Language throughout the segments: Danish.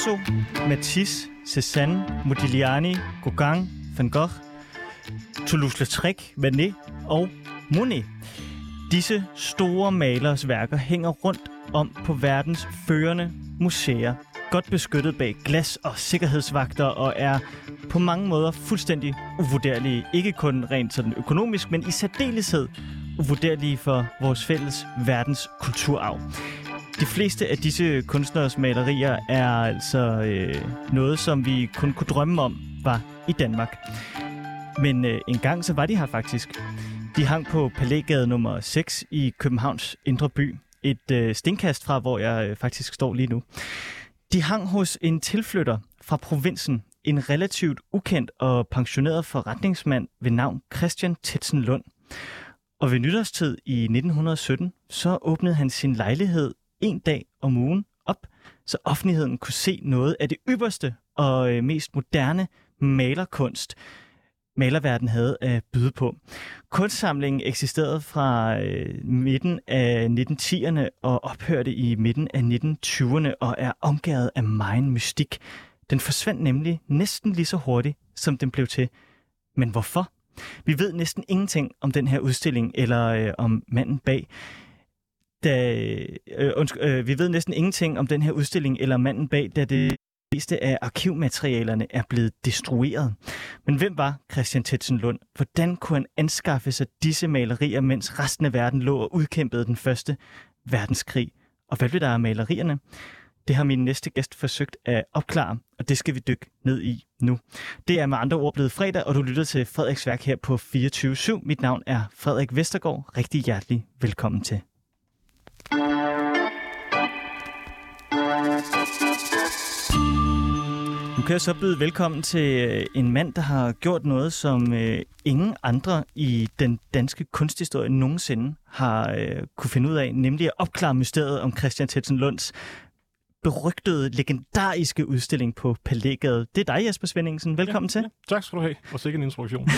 Picasso, Matisse, Cézanne, Modigliani, Gauguin, Van Gogh, Toulouse-Lautrec, Manet og Monet. Disse store malers værker hænger rundt om på verdens førende museer. Godt beskyttet bag glas og sikkerhedsvagter og er på mange måder fuldstændig uvurderlige. Ikke kun rent sådan økonomisk, men i særdeleshed uvurderlige for vores fælles verdens kulturarv. De fleste af disse kunstners malerier er altså øh, noget, som vi kun kunne drømme om var i Danmark. Men øh, en gang så var de her faktisk. De hang på Palægade nummer 6 i Københavns Indre By. Et øh, stenkast fra, hvor jeg øh, faktisk står lige nu. De hang hos en tilflytter fra provinsen, en relativt ukendt og pensioneret forretningsmand ved navn Christian Tetsen Lund. Og ved nytårstid i 1917, så åbnede han sin lejlighed en dag om ugen op, så offentligheden kunne se noget af det ypperste og øh, mest moderne malerkunst, malerverden havde at byde på. Kunstsamlingen eksisterede fra øh, midten af 1910'erne og ophørte i midten af 1920'erne og er omgivet af meget mystik. Den forsvandt nemlig næsten lige så hurtigt, som den blev til. Men hvorfor? Vi ved næsten ingenting om den her udstilling eller øh, om manden bag. Da, øh, undskyld, øh, vi ved næsten ingenting om den her udstilling eller manden bag, da det meste af arkivmaterialerne er blevet destrueret. Men hvem var Christian Tetsen Lund? Hvordan kunne han anskaffe sig disse malerier, mens resten af verden lå og udkæmpede den første verdenskrig? Og hvad blev der af malerierne? Det har min næste gæst forsøgt at opklare, og det skal vi dykke ned i nu. Det er med andre ord blevet fredag, og du lytter til Frederiks værk her på 24 Mit navn er Frederik Vestergaard. Rigtig hjertelig velkommen til. Kan jeg så byde velkommen til øh, en mand, der har gjort noget, som øh, ingen andre i den danske kunsthistorie nogensinde har øh, kunne finde ud af, nemlig at opklare mysteriet om Christian Tetsen Lunds berygtede, legendariske udstilling på Palægade. Det er dig, Jesper Svendingsen. Velkommen ja, til. Ja, tak skal du have. Og sikkert en introduktion.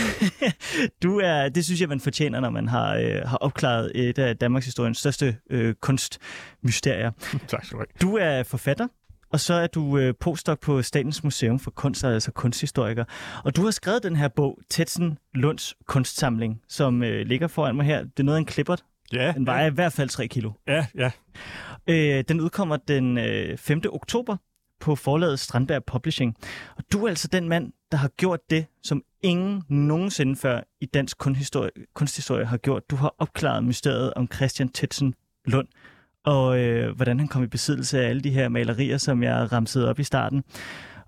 du er, det synes jeg, man fortjener, når man har, øh, har opklaret et af Danmarks historiens største øh, kunstmysterier. tak skal du have. Du er forfatter, og så er du øh, postdoc på Statens Museum for Kunst, altså kunsthistoriker. Og du har skrevet den her bog, Tetsen Lunds kunstsamling, som øh, ligger foran mig her. Det er noget af en klippert. Ja. Den vejer ja. i hvert fald 3 kilo. Ja, ja. Øh, den udkommer den øh, 5. oktober på forlaget Strandberg Publishing. Og du er altså den mand, der har gjort det, som ingen nogensinde før i dansk kunsthistorie, kunsthistorie har gjort. Du har opklaret mysteriet om Christian Tetsen Lund, og øh, hvordan han kom i besiddelse af alle de her malerier, som jeg ramsede op i starten,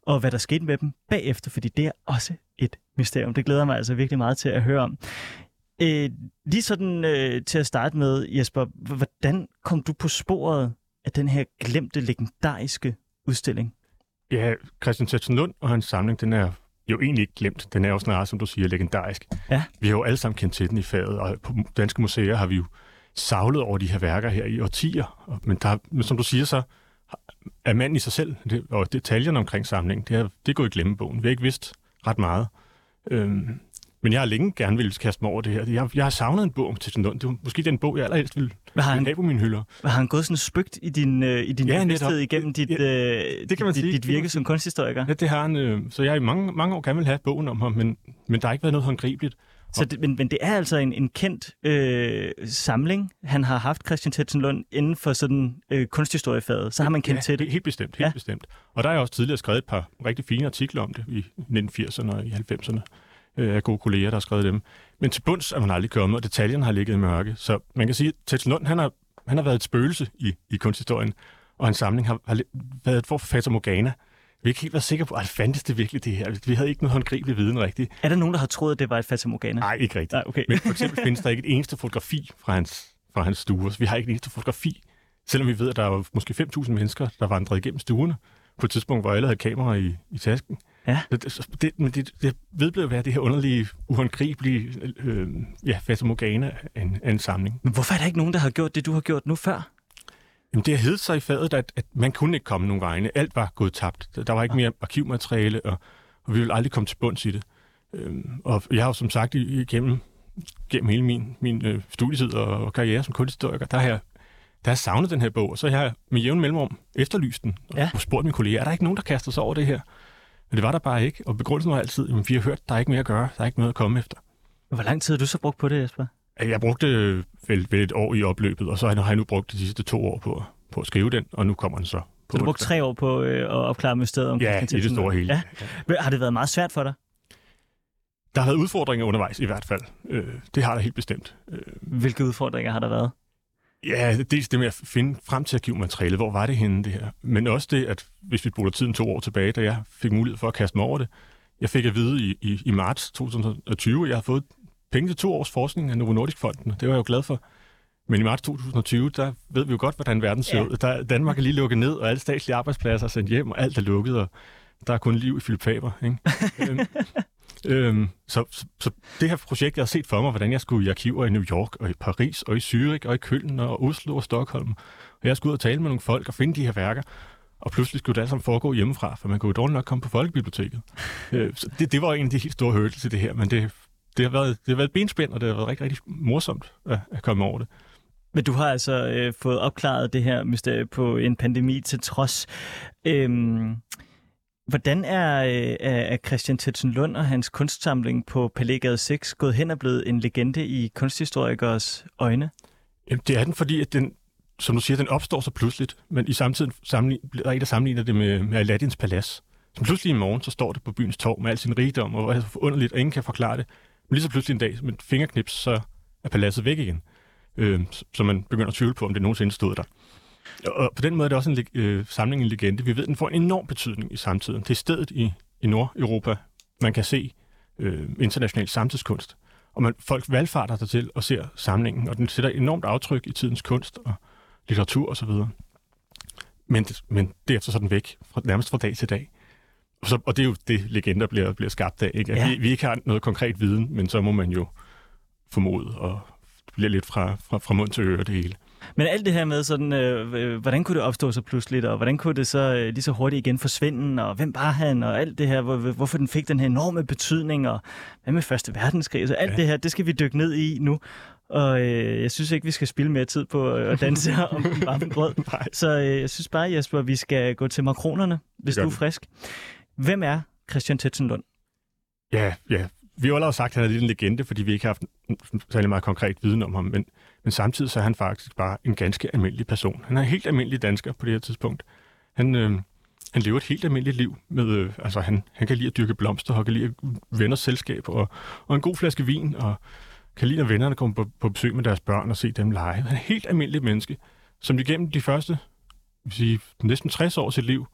og hvad der skete med dem bagefter, fordi det er også et mysterium. Det glæder mig altså virkelig meget til at høre om. Øh, lige sådan øh, til at starte med, Jesper, hvordan kom du på sporet af den her glemte, legendariske udstilling? Ja, Christian Tetsen Lund og hans samling, den er jo egentlig ikke glemt. Den er jo snarere, som du siger, legendarisk. Ja. Vi har jo alle sammen kendt til den i faget, og på danske museer har vi jo savlet over de her værker her i årtier. Men, der, som du siger, så er manden i sig selv, det, og detaljerne omkring samlingen, det er, det er gået i glemmebogen. Vi har ikke vidst ret meget. Øhm, men jeg har længe gerne ville kaste mig over det her. Jeg, jeg har savnet en bog om Tetsen Lund. Det var måske den bog, jeg allerhelst ville, Hvad har han, have på mine hylder. Har han gået sådan spøgt i din, øh, i din Ja, bevidsthed igennem dit, Ja, øh, det kan man dit, sige. dit virke som kunsthistoriker? Ja, det har han. Øh, så jeg har i mange, mange år gerne vil have bogen om ham, men, men der har ikke været noget håndgribeligt. Så det, men, men det er altså en, en kendt øh, samling, han har haft, Christian Tetsen Lund, inden for sådan øh, kunsthistoriefaget. Så har man kendt ja, til det. Helt bestemt, helt Ja. bestemt. Og der har jeg også tidligere skrevet et par rigtig fine artikler om det i 1980'erne og i 90'erne øh, af gode kolleger, der har skrevet dem. Men til bunds er man aldrig kommet, og detaljerne har ligget i mørke. Så man kan sige, at Tetsen Lund, han har, han har været et spøgelse i, i kunsthistorien, og hans samling har, har været et for Fata Morgana. Vi ikke helt været sikre på, at fandtes det virkelig det her? Vi havde ikke noget håndgribelig viden rigtigt. Er der nogen, der har troet, at det var et Fata Morgana? Nej, ikke rigtigt. Nej, okay. Men for eksempel findes der ikke et eneste fotografi fra hans, fra hans stuer. Så vi har ikke et eneste fotografi, selvom vi ved, at der var måske 5.000 mennesker, der vandrede igennem stuerne på et tidspunkt, hvor alle havde kamera i, i tasken. Ja. Så det, men det, det vedblev at være det her underlige, uhåndgribelige øh, ja, Fata Morgana af en, af en samling. Men hvorfor er der ikke nogen, der har gjort det, du har gjort nu før? Jamen, det har heddet sig i fadet, at, at man kunne ikke komme nogen vegne. Alt var gået tabt. Der var ikke mere arkivmateriale, og, og vi ville aldrig komme til bunds i det. Øhm, og jeg har jo som sagt igennem gennem hele min, min øh, studietid og, og karriere som kunsthistoriker, der har jeg der har savnet den her bog, og så har jeg med jævn mellemrum efterlyst den, og Ja. spurgt mine kolleger, er der ikke nogen, der kaster sig over det her? Men det var der bare ikke, og begrundelsen var altid, at vi har hørt, der er ikke mere at gøre, der er ikke noget at komme efter. Hvor lang tid har du så brugt på det, Jesper? Jeg brugte øh, vel, vel et år i opløbet, og så har jeg nu brugt de sidste to år på, på at skrive den, og nu kommer den så. På Så du brugte tre år på øh, at opklare mysteriet om Ja, i det store hele. Ja. Har det været meget svært for dig? Der har været udfordringer undervejs i hvert fald. Øh, det har der helt bestemt. Øh, Hvilke udfordringer har der været? Ja, dels det med at finde frem til arkivmaterialet. Hvor var det henne, det her? Men også det, at hvis vi spoler tiden to år tilbage, da jeg fik mulighed for at kaste mig over det. Jeg fik at vide i, i, i marts 2020, at jeg har fået penge til to års forskning af Novo Nordisk Fonden. Det var jeg jo glad for. Men i marts 2020, der ved vi jo godt, hvordan verden ser Ja. ud. Der, Danmark er lige lukket ned, og alle statslige arbejdspladser er sendt hjem, og alt er lukket, og der er kun liv i Philip Faber. Ikke? øhm, øhm, så, så, så det her projekt, jeg har set for mig, hvordan jeg skulle i arkiver i New York, og i Paris, og i Zürich, og i Køln, og Oslo og Stockholm. Og jeg skulle ud og tale med nogle folk og finde de her værker. Og pludselig skulle det alt sammen foregå hjemmefra, for man kunne jo dårligt nok komme på folkebiblioteket. øh, så det, det var en af de helt store hurdles til det her, men det, det, har været, det har været et benspænd, og det har været rigtig, rigtig morsomt at, at komme over det. Men du har altså øh, fået opklaret det her mysterie på en pandemi til trods. Øhm, hvordan er, øh, er Christian Tetsen Lund og hans kunstsamling på Palægade 6 gået hen og blevet en legende i kunsthistorikers øjne? Jamen, det er den, fordi at den, som du siger, den opstår så pludseligt, men i samtiden sammenlign, der er en, der sammenligner det med, med Aladdins palads. Så pludselig i morgen, så står det på byens torv med al sin rigdom, og hvor er det forunderligt, og ingen kan forklare det. Men lige så pludselig en dag, med et fingerknips, så er paladset væk igen. Øh, så- man begynder at tvivle på, om det nogensinde stod der. Og på den måde er det også en øh, samling en legende. Vi ved, at den får en enorm betydning i samtiden. Det er stedet i, i Nordeuropa, man kan se øh, international samtidskunst. Og man, folk valgfarter sig til og ser samlingen, og den sætter et enormt aftryk i tidens kunst og litteratur osv. Men, det- men derefter så er altså den væk, fra, nærmest fra dag til dag. Og, så, og det er jo det, legender bliver, bliver skabt af. Ikke? At Ja. vi, vi ikke har noget konkret viden, men så må man jo formode, og det bliver lidt fra, fra, fra mund til øre det hele. Men alt det her med, sådan, øh, øh, hvordan kunne det opstå så pludseligt, og hvordan kunne det så øh, lige så hurtigt igen forsvinde, og hvem var han, og alt det her, hvor, hvorfor den fik den her enorme betydning, og hvad med Første Verdenskrig, så alt Ja. det her, det skal vi dykke ned i nu. Og øh, jeg synes ikke, vi skal spille mere tid på øh, at danse her om varme grød. Nej. Så øh, jeg synes bare, Jesper, vi skal gå til makronerne, hvis du er frisk. Hvem er Christian Tetsenlund? Ja, ja. Vi har jo allerede sagt, at han er lidt en legende, fordi vi ikke har haft særlig meget konkret viden om ham, men, men samtidig så er han faktisk bare en ganske almindelig person. Han er en helt almindelig dansker på det her tidspunkt. Han, øh, han lever et helt almindeligt liv. Med, øh, altså han, han kan lide at dyrke blomster, og kan lide venners selskab, og, og en god flaske vin, og kan lide, når vennerne kommer på, på besøg med deres børn og se dem lege. Han er et helt almindeligt menneske, som igennem de første jeg vil sige, næsten 60 år af sit liv,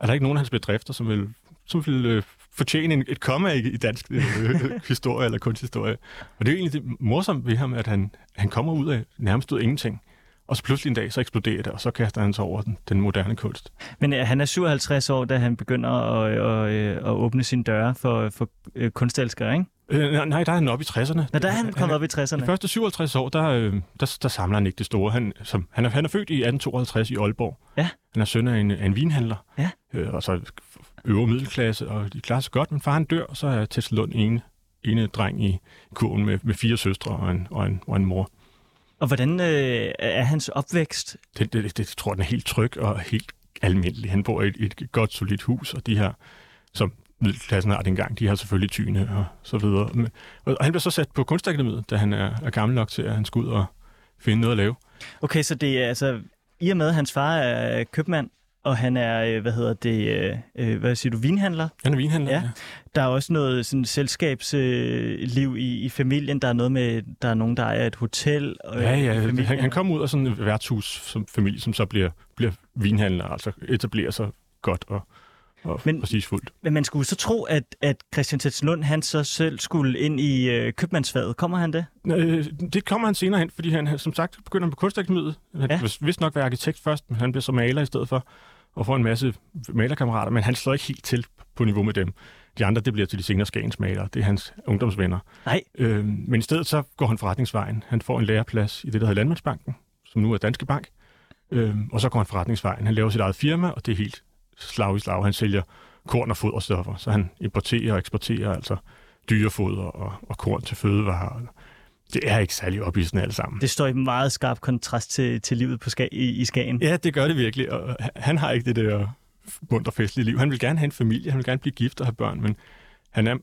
er der ikke nogen af hans bedrifter, som vil, som vil øh, fortjene en, et komma i, i dansk øh, historie eller kunsthistorie. Og det er jo egentlig det morsomme ved ham, at han, han kommer ud af nærmest ud af ingenting. Og så pludselig en dag, så eksploderer det, og så kaster han sig over den, den moderne kunst. Men øh, han er 57 år, da han begynder at, øh, øh, at åbne sine døre for, for kunstelskere, ikke? Øh, nej, nej, der er han oppe i 60'erne. Nå, der er han kommet op i De 60'erne. første 57 år, der, der, der samler han ikke det store. Han, som, han, er, han er født i 1852 i Aalborg. Ja. Han er søn af en, af en vinhandler. Ja. Øh, og så øvre middelklasse, og de klarer sig godt. Men far han dør, og så er Tesla Lund ene, ene dreng i kurven med, med fire søstre og en, og en, og en mor. Og hvordan øh, er hans opvækst? Det, det, det, det tror jeg, den er helt tryg og helt almindelig. Han bor i et, et godt, solidt hus, og de her, som middelklassen har dengang, de har selvfølgelig tyne og så videre. Men, og han bliver så sat på kunstakademiet, da han er, er gammel nok til, at han skal ud og finde noget at lave. Okay, så det er altså, i og med, at hans far er købmand, og han er, øh, hvad hedder det, øh, øh, hvad siger du, vinhandler. Han er vinhandler, Ja. Der er også noget sådan selskabsliv øh, i, i familien. Der er noget med, der er nogen, der ejer et hotel. Øh, Ja, ja. familien. Han, han kommer ud af sådan et værtshus som familie, som så bliver, bliver vinhandler, altså etablerer sig godt og, og Men- Men, præcis fuldt. Men man skulle så tro, at, at Christian Tetslund, han så selv skulle ind i øh, købmandsfaget. Kommer han det? Øh, det kommer han senere hen, fordi han som sagt begynder på kunstakademiet. Han Ja. ja. vist nok være arkitekt først, men han bliver så maler i stedet for, og får en masse malerkammerater, men han slår ikke helt til på niveau med dem. De andre, det bliver til de senere Skagens malere. Det er hans ungdomsvenner. Nej. Øh, men i stedet så går han forretningsvejen. Han får en læreplads i det, der hedder Landmandsbanken, som nu er Danske Bank. Øh, og så går han forretningsvejen. Han laver sit eget firma, og det er helt slag i slag. Han sælger korn og foderstoffer, så han importerer og eksporterer altså dyrefoder og, og korn til fødevarer. Det er ikke særlig ophidsende alle sammen. Det står i meget skarp kontrast til, til livet på ska- i, i Skagen. Ja, det gør det virkelig, og han har ikke det der mundt og festlige liv. Han vil gerne have en familie, han vil gerne blive gift og have børn, men han er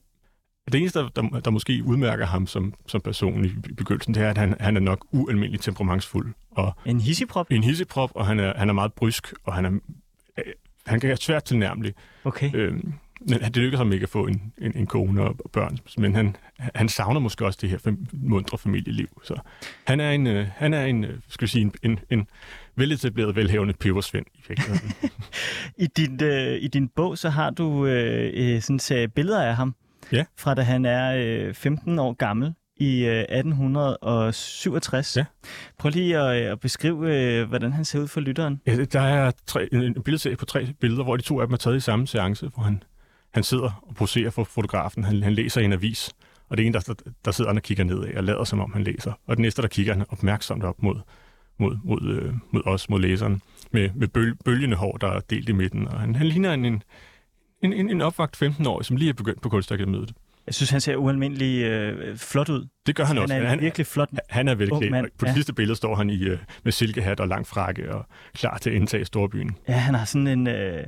det eneste, der, der, der måske udmærker ham som, som person i begyndelsen, det er, at han, han er nok ualmindeligt temperamentsfuld. Og en hissigprop? En hissigprop, og han er, han er meget brysk, og han er, øh, han kan være svært tilnærmelig. Okay. Øhm, men det lykkes ham ikke at få en, en, en kone og børn, men han, han savner måske også det her fam, mundre familieliv. Så han er en, øh, han er en, øh, skal vi sige, en, en, en veletableret, velhævende pebersvend i virkeligheden. I, din, øh, I din bog, så har du øh, øh sådan serie billeder af ham, ja. fra da han er øh, 15 år gammel i øh, 1867. Ja. Prøv lige at, at beskrive, øh, hvordan han ser ud for lytteren. Ja, der er tre, en billedserie på tre billeder, hvor de to af dem er taget i samme seance, hvor han, han sidder og poserer for fotografen. Han, han læser en avis, og det er en, der, der sidder og kigger nedad og lader, som om han læser. Og den næste, der kigger han opmærksomt op mod, mod, mod, øh, mod os, mod læseren, med, med bøl, bølgende hår, der er delt i midten. Og han, han ligner en, en, en, en opvagt 15-årig, som lige er begyndt på kunstakademiet. Jeg synes, han ser ualmindelig øh, flot ud. Det gør han, han også. Han er han, virkelig flot Han er velklædt. På det ja. sidste billede står han i, øh, med silkehat og lang frakke og klar til at indtage storbyen. Ja, han har sådan en... Øh,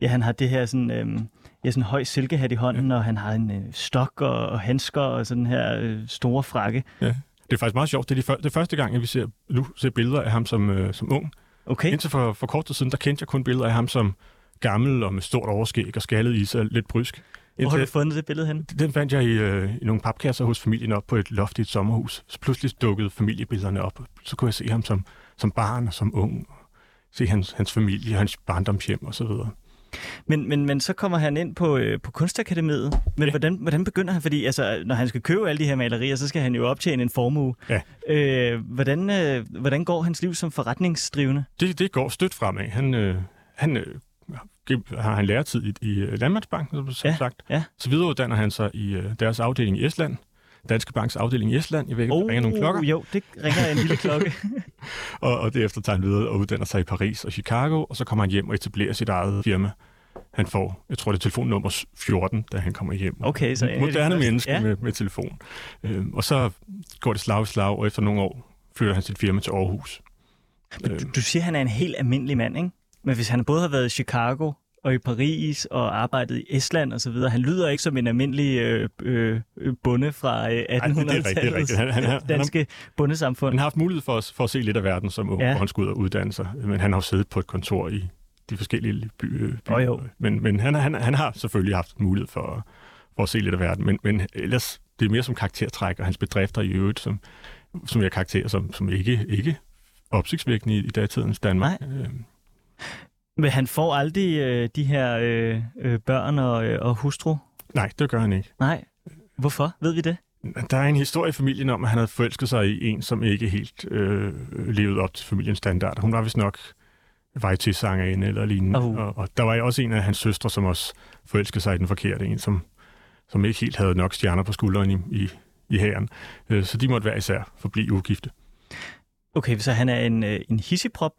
ja, han har det her sådan... Øh, ja, sådan en høj silkehat i hånden, ja. og han har en øh, stok og, og handsker og sådan her øh, store frakke. Ja. Det er faktisk meget sjovt. Det er de, det er første gang, at vi ser, nu ser billeder af ham som, øh, som ung. Okay. Indtil for, for kort tid siden, der kendte jeg kun billeder af ham som gammel og med stort overskæg og skaldet i sig, lidt brysk. Hvor har du fundet det billede hen? Den fandt jeg i, øh, i nogle papkasser hos familien op på et loft i et sommerhus. Så pludselig dukkede familiebillederne op. Så kunne jeg se ham som, som barn og som ung. Se hans, hans familie, hans barndomshjem og så videre. Men, men, men så kommer han ind på, øh, på Kunstakademiet. Men ja. hvordan, hvordan begynder han? Fordi altså, når han skal købe alle de her malerier, så skal han jo optjene en formue. Ja. Øh, hvordan, øh, hvordan går hans liv som forretningsdrivende? Det, det går stødt fremad. Han, øh, han øh, har han læretid i, i øh, Landmandsbanken, som ja, sagt. Ja. Så videreuddanner han sig i uh, deres afdeling i Estland. Danske Banks afdeling i Estland. Jeg ved ikke, oh, der ringer nogle klokker. Jo, det ringer en lille klokke. og, og derefter tager han videre og uddanner sig i Paris og Chicago, og så kommer han hjem og etablerer sit eget firma. Han får, jeg tror det er telefonnummer 14, da han kommer hjem. Okay, så Moderne menneske ja. med, med telefon. Øhm, og så går det slag i slag, og efter nogle år flytter han sit firma til Aarhus. Men du, du siger, at han er en helt almindelig mand, ikke? Men hvis han både har været i Chicago og i Paris og arbejdet i Estland og så videre. Han lyder ikke som en almindelig øh, øh, bonde fra øh, 1800-tallets han, han, han, danske han, bondesamfund. Han har haft mulighed for at, for at se lidt af verden, som ung, ja. hvor han skulle ud og uddanne sig. Men han har jo siddet på et kontor i de forskellige byer. By, oh, jo. Men, men han, han, han har selvfølgelig haft mulighed for, for at se lidt af verden. Men, men ellers, det er mere som karaktertræk, og hans bedrifter i øvrigt, som, som jeg karakterer som, som ikke, ikke opsigtsvækkende i, i datidens Danmark. Nej. Men han får aldrig øh, de her øh, øh, børn og, øh, og hustru? Nej, det gør han ikke. Nej. Hvorfor? Ved vi det? Der er en historie i familien om, at han havde forelsket sig i en, som ikke helt øh, levede op til familiens standard. Hun var vist nok vejtidssangerinde eller lignende. Uh. Og, og der var også en af hans søstre, som også forelskede sig i den forkerte en, som, som ikke helt havde nok stjerner på skulderen i, i, i hæren. Øh, så de måtte være især forblive ugifte. Okay, så han er en, øh, en hisseprop.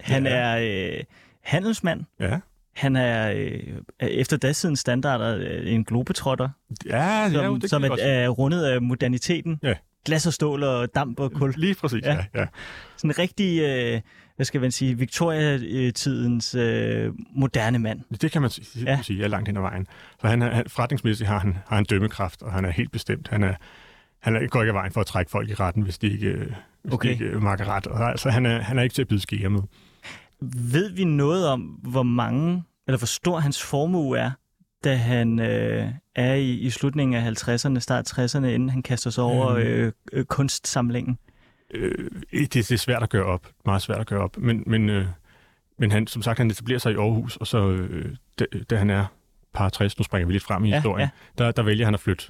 Han ja. er øh, handelsmand. Ja. Han er øh, efter datidens standarder øh, en globetrotter. Ja, som, ja, det som er, er rundet af moderniteten. Ja. Glas og stål og damp og kul. Lige præcis, ja. ja, ja. Sådan en rigtig, øh, hvad skal man sige, Victoria-tidens øh, moderne mand. Det kan man sige, ja. sige er langt hen ad vejen. Så han er, forretningsmæssigt har han, har han dømmekraft, og han er helt bestemt. Han er, han er, går ikke af vejen for at trække folk i retten, hvis de ikke, hvis okay. de ikke makker ret. Altså, han er, han er ikke til at byde skære med. Ved vi noget om, hvor mange, eller hvor stor hans formue er, da han øh, er i, i slutningen af 50'erne, start 60'erne, inden han kaster sig over mm. øh, øh, kunstsamlingen? Øh, det, det er svært at gøre op. Meget svært at gøre op. Men, men, øh, men han, som sagt, han etablerer sig i Aarhus, og så, øh, da, da han er par 60, nu springer vi lidt frem i ja, historien, ja. Der, der vælger han at flytte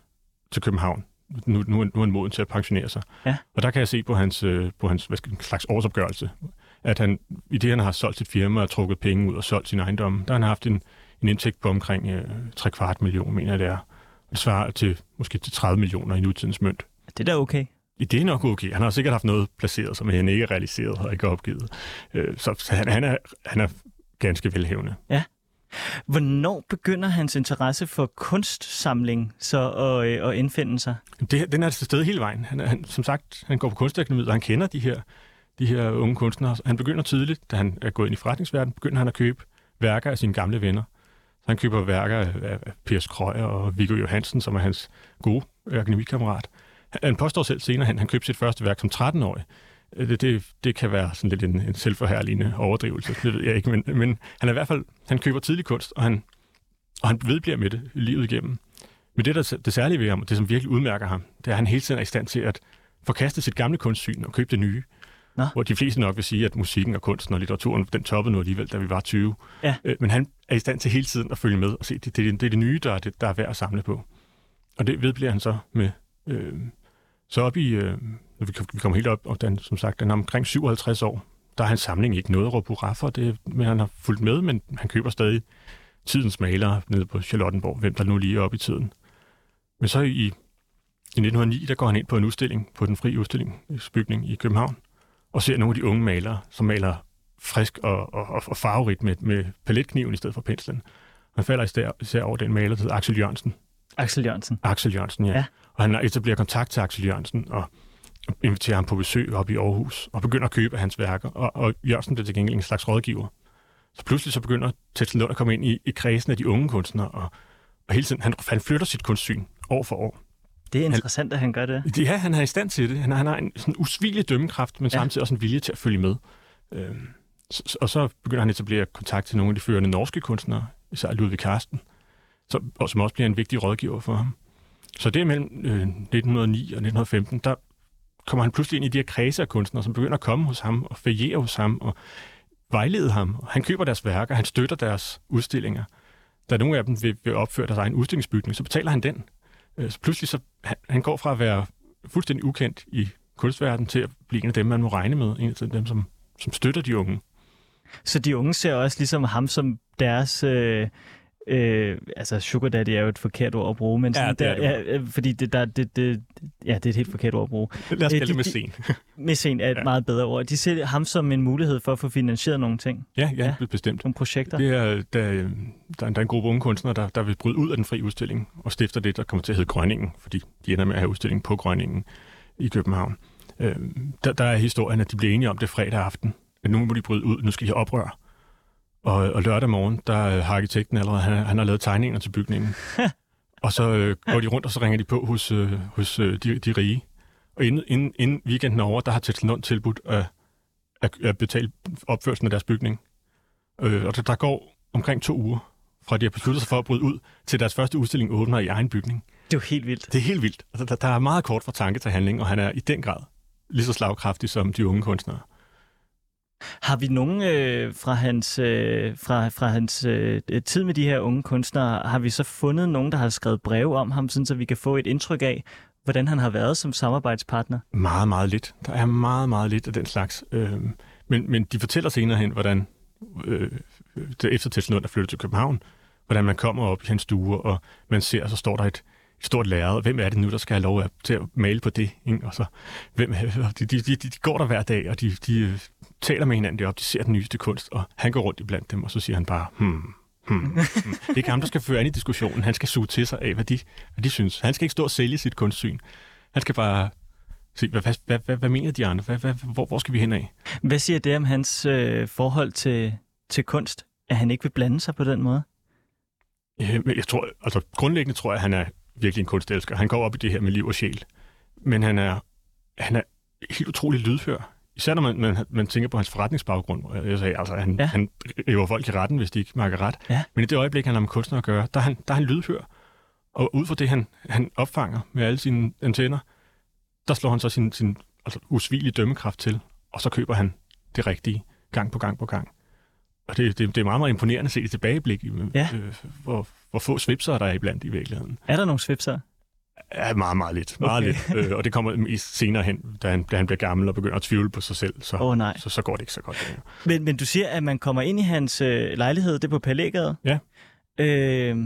til København. Nu, nu, nu er han moden til at pensionere sig. Ja. Og der kan jeg se på hans, øh, på hans hvad skal, slags årsopgørelse, at han i det, han har solgt sit firma og trukket penge ud og solgt sin ejendom, der har han haft en, en indtægt på omkring øh, 3 kvart million, mener jeg det er. Det svarer til måske til 30 millioner i nutidens mønt. Det er da okay. Det er nok okay. Han har sikkert haft noget placeret, som han ikke er realiseret og ikke opgivet. Øh, så han, han, er, han er ganske velhævende. Ja. Hvornår begynder hans interesse for kunstsamling så at, øh, at indfinde sig? Det, den er til stede hele vejen. Han, han, som sagt, han går på kunstakademiet, og han kender de her, de her unge kunstnere. Han begynder tidligt, da han er gået ind i forretningsverdenen, begynder han at købe værker af sine gamle venner. Så han køber værker af, Piers Krøyer og Viggo Johansen, som er hans gode øh, akademikammerat. Han- Han påstår selv senere, at han købte sit første værk som 13-årig. Øh, det, det, det kan være sådan lidt en, en selvforherligende overdrivelse, det ved jeg ikke, men, men han er i hvert fald, han køber tidlig kunst, og han, og han vedbliver med det livet igennem. Men det, der er det særlige ved ham, og det som virkelig udmærker ham, det er, at han hele tiden er i stand til at forkaste sit gamle kunstsyn og købe det nye. Nå. Hvor de fleste nok vil sige, at musikken og kunsten og litteraturen, den toppede nu alligevel, da vi var 20. Ja. Øh, Men han er i stand til hele tiden at følge med og se, det, det, det er det nye, der er, det, der er værd at samle på. Og det vedbliver han så med. Øh, så op i, øh, når vi, vi kommer helt op, og den, som sagt, den er omkring 57 år, der er hans samling ikke noget at råbe hurra for, det, men han har fulgt med, men han køber stadig tidens malere nede på Charlottenborg, hvem der nu lige er oppe i tiden. Men så i, i 1909, der går han ind på en udstilling på den frie udstillingsbygning i København, og ser nogle af de unge malere, som maler frisk og, og, og- farverigt med, med paletkniven i stedet for penslen. Han falder især, især over den maler, der hedder Axel Jørgensen. Axel Jørgensen. Axel Jørgensen, ja. Ja. ja. Og han etablerer kontakt til Axel Jørgensen og inviterer ham på besøg op i Aarhus og begynder at købe hans værker. Og, og Jørgensen bliver til gengæld en slags rådgiver. Så pludselig så begynder Tetzel Lund at komme ind i, i kredsen af de unge kunstnere, og, og hele tiden, han, han flytter sit kunstsyn år for år. Det er interessant, at han gør det. Ja, han er i stand til det. Han, han har en sådan usvigelig dømmekraft, men Ja. samtidig også en vilje til at følge med. Øhm, så- og så begynder han at etablere kontakt til nogle af de førende norske kunstnere, især Ludvig Karsten, som, og som også bliver en vigtig rådgiver for ham. Så det mellem øh, 1909 og 1915, der kommer han pludselig ind i de her kredse af kunstnere, som begynder at komme hos ham og feriere hos ham og vejlede ham. Han køber deres værker, han støtter deres udstillinger. Da nogle af dem vil, vil opføre deres egen udstillingsbygning, så betaler han den. Øh, så pludselig så han, han går fra at være fuldstændig ukendt i kunstverdenen til at blive en af dem, man må regne med. En af dem, som, som støtter de unge. Så de unge ser også ligesom ham som deres... Øh, øh, altså, sugar daddy er jo et forkert ord at bruge, men Ja, sådan det er der, det ja, øh, fordi det, der, det, det, ja, det er et helt forkert ord at bruge. Lad os Øh, kalde de- det scen. Mæcen er et ja. Ja. meget bedre ord. De ser ham som en mulighed for at få finansieret nogle ting, Ja, ja, Ja. ja. bestemt. nogle projekter. Det er, der, der, er, der er en gruppe unge kunstnere, der, der vil bryde ud af den frie udstilling og stifter det, der kommer til at hedde Grønningen, fordi de ender med at have udstillingen på Grønningen i København. Øh, der, der er historien, at de bliver enige om det fredag aften, at nu må de bryde ud, nu skal de have oprør. Og, og lørdag morgen, der øh, har arkitekten allerede, han, han har lavet tegninger til bygningen. og så øh, går de rundt, og så ringer de på hos, øh, hos øh, de, de rige. Og inden, inden, inden weekenden er over, der har Tetzl Lund tilbudt at, at, at betale opførelsen af deres bygning. Øh, og der, der går omkring to uger, fra de har besluttet sig for at bryde ud, til deres første udstilling åbner i egen bygning. Det er jo helt vildt. Det er helt vildt. Altså, der, der er meget kort fra tanke til handling, og han er i den grad lige så slagkraftig som de unge kunstnere. Har vi nogen øh, fra hans, øh, fra, fra hans øh, tid med de her unge kunstnere, har vi så fundet nogen, der har skrevet breve om ham, sådan så vi kan få et indtryk af, hvordan han har været som samarbejdspartner? Meget, meget lidt. Der er meget, meget lidt af den slags. Øh, men, men de fortæller senere hen, hvordan øh, det efter Tetzl er flyttet til København, hvordan man kommer op i hans stue, og man ser, og så står der et, et stort lærred, hvem er det nu, der skal have lov at, til at male på det? Ikke? Og så, hvem, de, de, de, de går der hver dag, og de, de øh, taler med hinanden deroppe, de ser den nyeste kunst, og han går rundt iblandt dem, og så siger han bare, hmm, hmm, hmm. Det er ikke ham, der skal føre an i diskussionen. Han skal suge til sig af, hvad de, hvad de synes. Han skal ikke stå og sælge sit kunstsyn. Han skal bare se, hvad, hvad, hvad, hvad, hvad mener de andre? Hvad, hvad, hvor, hvor skal vi hen af? Hvad siger det om hans øh, forhold til, til kunst? At han ikke vil blande sig på den måde? Øh, jeg tror, altså grundlæggende tror jeg, at han er virkelig en kunstelsker. Han går op i det her med liv og sjæl. Men han er, han er helt utrolig lydhør. Især når man, man, man tænker på hans forretningsbaggrund. Jeg sagde, altså, han, Ja. han river folk i retten, hvis de ikke makker ret. Ja. Men i det øjeblik, han har med kunstner at gøre, der er han, der er han lydhør. Og ud fra det, han, han opfanger med alle sine antenner, der slår han så sin, sin altså, usvigelige dømmekraft til, og så køber han det rigtige gang på gang på gang. Og det, det, det er meget, meget imponerende at se det tilbageblik, Ja. øh, hvor, hvor få svipser der er iblandt i virkeligheden. Er der nogle svipser? Ja, meget, meget lidt. Meget Okay. lidt. Øh, og det kommer senere hen, da han, da han bliver gammel og begynder at tvivle på sig selv. Så, oh, nej. så, så går det ikke så godt længere. Men, men du siger, at man kommer ind i hans øh, lejlighed, det er på Palægade. Ja. Øh,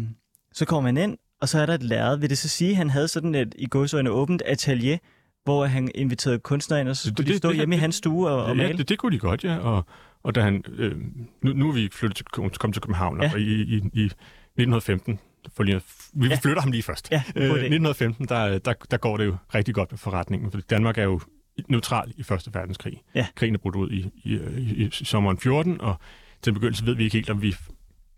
så kommer man ind, og så er der et lærred. Vil det så sige, at han havde sådan et i gåsøjne åbent atelier, hvor han inviterede kunstnere ind, og så Det- skulle de det- stå det- hjemme i det- hans stue og, og ja, male? det, det kunne de godt, ja. Og, Og da han, øh, nu, nu er vi flyttet til, kommet til København, Ja. og i, i, i 1915, for lige, vi Ja. flytter ham lige først. Ja, Øh, god idé. 1915, der, der, der går det jo rigtig godt med forretningen, for Danmark er jo neutral i Første Verdenskrig. Ja. Krigen er brudt ud i, i, i, i sommeren 14, og til begyndelse ved vi ikke helt, om vi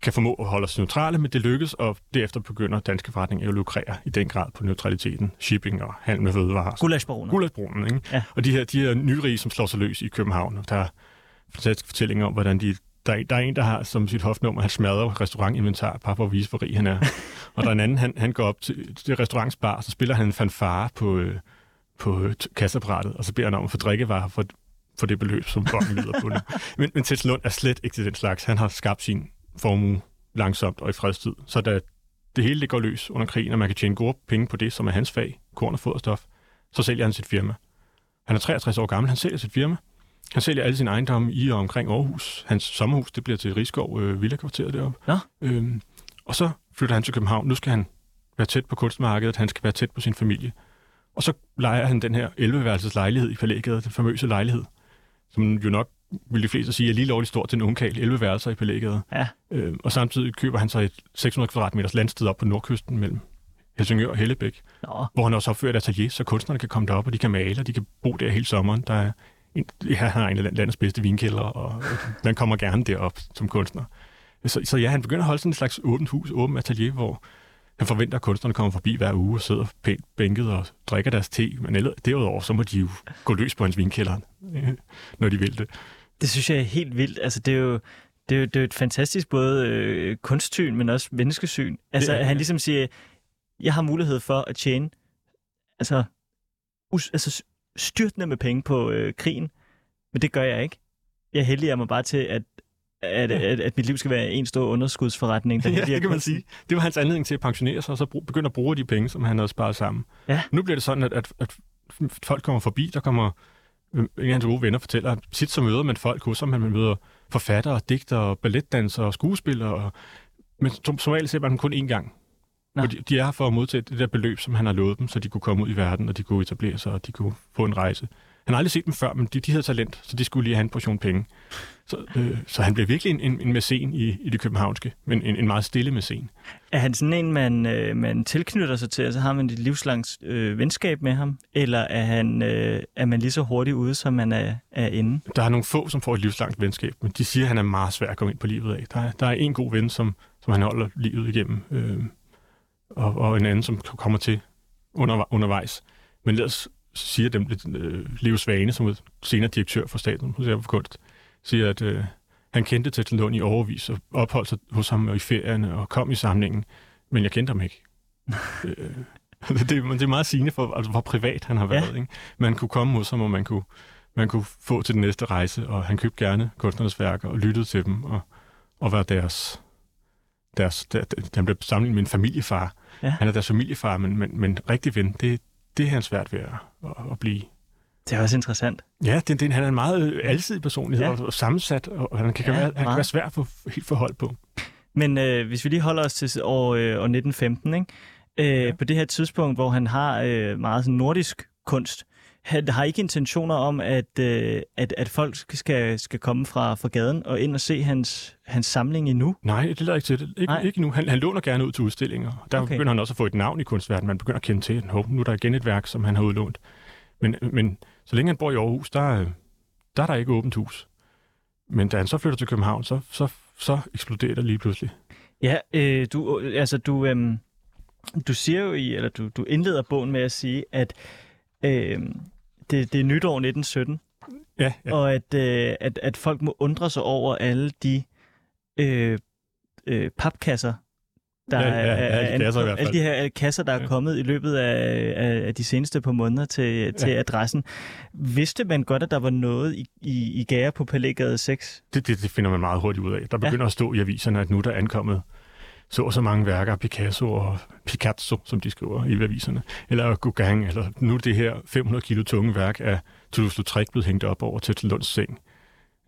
kan formå at holde os neutrale, men det lykkes, og derefter begynder danske forretninger at lukrere i den grad på neutraliteten, shipping og handel med fødevarer. Gullaschbaroner. Gullaschbronen, ikke? Ja. Og de her, de her nyrige, som slår sig løs i København, og der er fantastiske fortællinger om, hvordan de der, er- der er en, der har som sit hofnummer, han smadrer restaurantinventar, bare for at vise, hvor rig han er. og der er en anden, han, han går op til, til restaurantsbar, så spiller han en fanfare på, øh, på øh, kasseapparatet, og så beder han om at få drikkevarer for, for det beløb, som bongen lyder på nu. Men, men Tets Lund er slet ikke til den slags. Han har skabt sin formue langsomt og i fredstid. Så da det hele det går løs under krigen, og man kan tjene gode penge på det, som er hans fag, korn og foderstof, så sælger han sit firma. Han er 63 år gammel, han sælger sit firma. Han sælger alle sine ejendomme i og omkring Aarhus. Hans sommerhus, det bliver til Rigskov øh, Villakvarteret deroppe. Nå. Øhm, og så flytter han til København. Nu skal han være tæt på kunstmarkedet, han skal være tæt på sin familie. Og så leger han den her 11-værelses lejlighed i Palægade, den famøse lejlighed, som jo nok vil de fleste sige er lige lovligt stort til en ungkal, 11 værelser i Palægade. Ja. Øh, og samtidig køber han så et 600 kvadratmeters landsted op på nordkysten mellem Helsingør og Hellebæk, Nå, hvor han også opfører et atelier, så kunstnerne kan komme derop, og de kan male, og de kan bo der hele sommeren. Der er en, ja, han har en af landets bedste vinkælder, og man kommer gerne derop som kunstner. Så, så ja, han begynder at holde sådan et slags åbent hus, åbent atelier, hvor han forventer, at kunstnerne kommer forbi hver uge og sidder pænt bænket og drikker deres te. Men ellers, derudover, så må de jo gå løs på hans vinkælder, øh, når de vil det. det synes jeg er helt vildt. Altså, det er jo, det er jo, det er jo et fantastisk både øh, kunstsyn, men også menneskesyn. Altså, Det at han ligesom siger, jeg har mulighed for at tjene altså, us, altså styrtende med penge på øh, krigen, men det gør jeg ikke. Jeg heldiger mig bare til, at, at, Ja. at, at mit liv skal være en stor underskudsforretning. der Ja, det kan man sige. Det var hans anledning til at pensionere sig, og så begynde at bruge de penge, som han havde sparet sammen. Ja. Nu bliver det sådan, at, at, at folk kommer forbi, der kommer øh, en af hans gode venner fortæller, at tit så møder man folk ham, man møder forfattere, digtere, balletdansere og skuespillere, og, men som, som regel ser man dem kun én gang. Nå. Og de, de er for at modtage det der beløb, som han har lovet dem, så de kunne komme ud i verden, og de kunne etablere sig, og de kunne få en rejse. Han har aldrig set dem før, men de, de havde talent, så de skulle lige have en portion penge. Så, øh, så han blev virkelig en, en, en mæcen i, i det københavnske, men en, en meget stille mæcen. Er han sådan en, man, øh, man tilknytter sig til, og så har man et livslangt øh, venskab med ham? Eller er, han, øh, er man lige så hurtigt ude, som man er, er inde? Der er nogle få, som får et livslangt venskab, men de siger, at han er meget svær at komme ind på livet af. Der er, der er en god ven, som, som han holder livet igennem, øh, og, og en anden, som kommer til under, undervejs. Men ellers siger dem, øh, Leo Svane, som er senere direktør for Statens Museum for Kunst, siger, at øh, han kendte Tetel Lund i overvis og opholdt sig hos ham i ferierne og kom i samlingen, men jeg kendte ham ikke. øh, det, det er meget sigende for, altså, hvor privat han har været. Ja. Ikke? Man kunne komme hos ham, og man kunne, man kunne få til den næste rejse, og han købte gerne kunstnernes værker og lyttede til dem, og, og var deres, deres der, han blev sammenlignet med en familiefar. Ja. Han er deres familiefar, men, men, men rigtig ven, det, det er han svært ved at, at, at blive. Det er også interessant. Ja, det, det, han er en meget øh, alsidig personlighed, Ja. og, sammensat, og han kan, Ja, være, han kan være svær at få helt forhold på. Men øh, hvis vi lige holder os til år, øh, år 1915, ikke? Øh, ja. på det her tidspunkt, hvor han har øh, meget sådan nordisk kunst, har ikke intentioner om, at, øh, at, at folk skal, skal komme fra, fra gaden og ind og se hans, hans samling endnu. Nej, det lader ikke til det. Ikke, Nej. ikke nu. Han, han låner gerne ud til udstillinger. Der Okay. begynder han også at få et navn i kunstverdenen. Man begynder at kende til, at nu er der igen et værk, som han har udlånt. Men, men så længe han bor i Aarhus, der, er- der er der ikke åbent hus. Men da han så flytter til København, så, så, så eksploderer det lige pludselig. Ja, øh, du, øh, altså du, øh, du siger jo i, eller du, du indleder bogen med at sige, at øh, det, det er nytår 1917, Ja, ja. og at, øh, at, at folk må undre sig over alle de øh, øh, papkasser, der Ja, ja, er, alle de kasser alle de her kasser, der er Ja. kommet i løbet af, af, af de seneste par måneder til, til Ja. adressen. Vidste man godt, at der var noget i, i, i gære på Palægade 6? Det, det, det finder man meget hurtigt ud af. Der begynder ja. at stå i aviserne, at nu er der ankommet så og så mange værker af Picasso og Picasso, som de skriver i aviserne, eller Gauguin, eller nu er det her 500 kilo tunge værk af Toulouse-Lautrec blevet hængt op over til Lunds seng,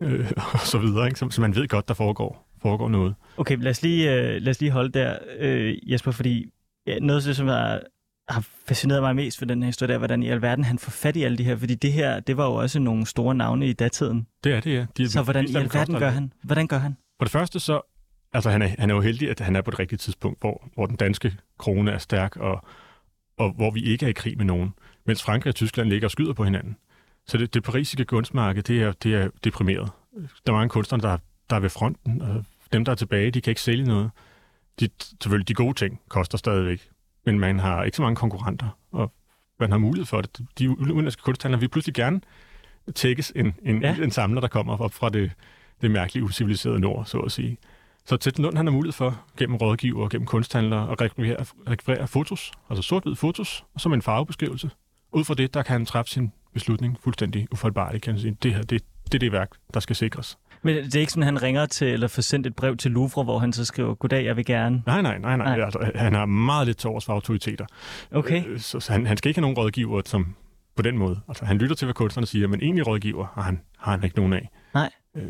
øh, og så videre. Ikke? Så, så man ved godt, der foregår, foregår noget. Okay, lad os lige, øh, lad os lige holde der, øh, Jesper, fordi ja, noget af det, som er har fascineret mig mest ved den her historie, er, hvordan i alverden han får fat i alle de her, fordi det her, det var jo også nogle store navne i datiden. Det er det, ja. De, så hvordan i alverden gør han? Hvordan gør han? For det første så, altså han er, han er jo heldig, at han er på et rigtigt tidspunkt, hvor, hvor den danske krone er stærk, og, og hvor vi ikke er i krig med nogen, mens Frankrig og Tyskland ligger og skyder på hinanden. Så det, det parisiske kunstmarked, det er, det er deprimeret. Der er mange kunstnere, der, der er ved fronten, og dem, der er tilbage, de kan ikke sælge noget. De, selvfølgelig, de gode ting koster stadigvæk, men man har ikke så mange konkurrenter, og man har mulighed for det. De udenlandske kunsthandlere vil pludselig gerne tækkes en, en, ja. en samler, der kommer op fra det, det mærkelige, usiviliserede nord, så at sige. Så Tæt Lund han har mulighed for, gennem rådgiver og gennem kunsthandlere, at rekvirere, rekvirere fotos, altså sort fotos, og som en farvebeskrivelse. Ud fra det, der kan han træffe sin beslutning fuldstændig ufaldbarligt, kan sige. Det her, det, det er det værk, der skal sikres. Men det er ikke sådan, at han ringer til, eller får sendt et brev til Louvre, hvor han så skriver, goddag, jeg vil gerne... Nej, nej, nej, nej. nej. Altså, han har meget lidt til års for autoriteter. Okay. Øh, så, så han, han skal ikke have nogen rådgiver, som på den måde. Altså, han lytter til, hvad kunstnerne siger, men egentlig rådgiver har han, har han ikke nogen af. Nej. Øh,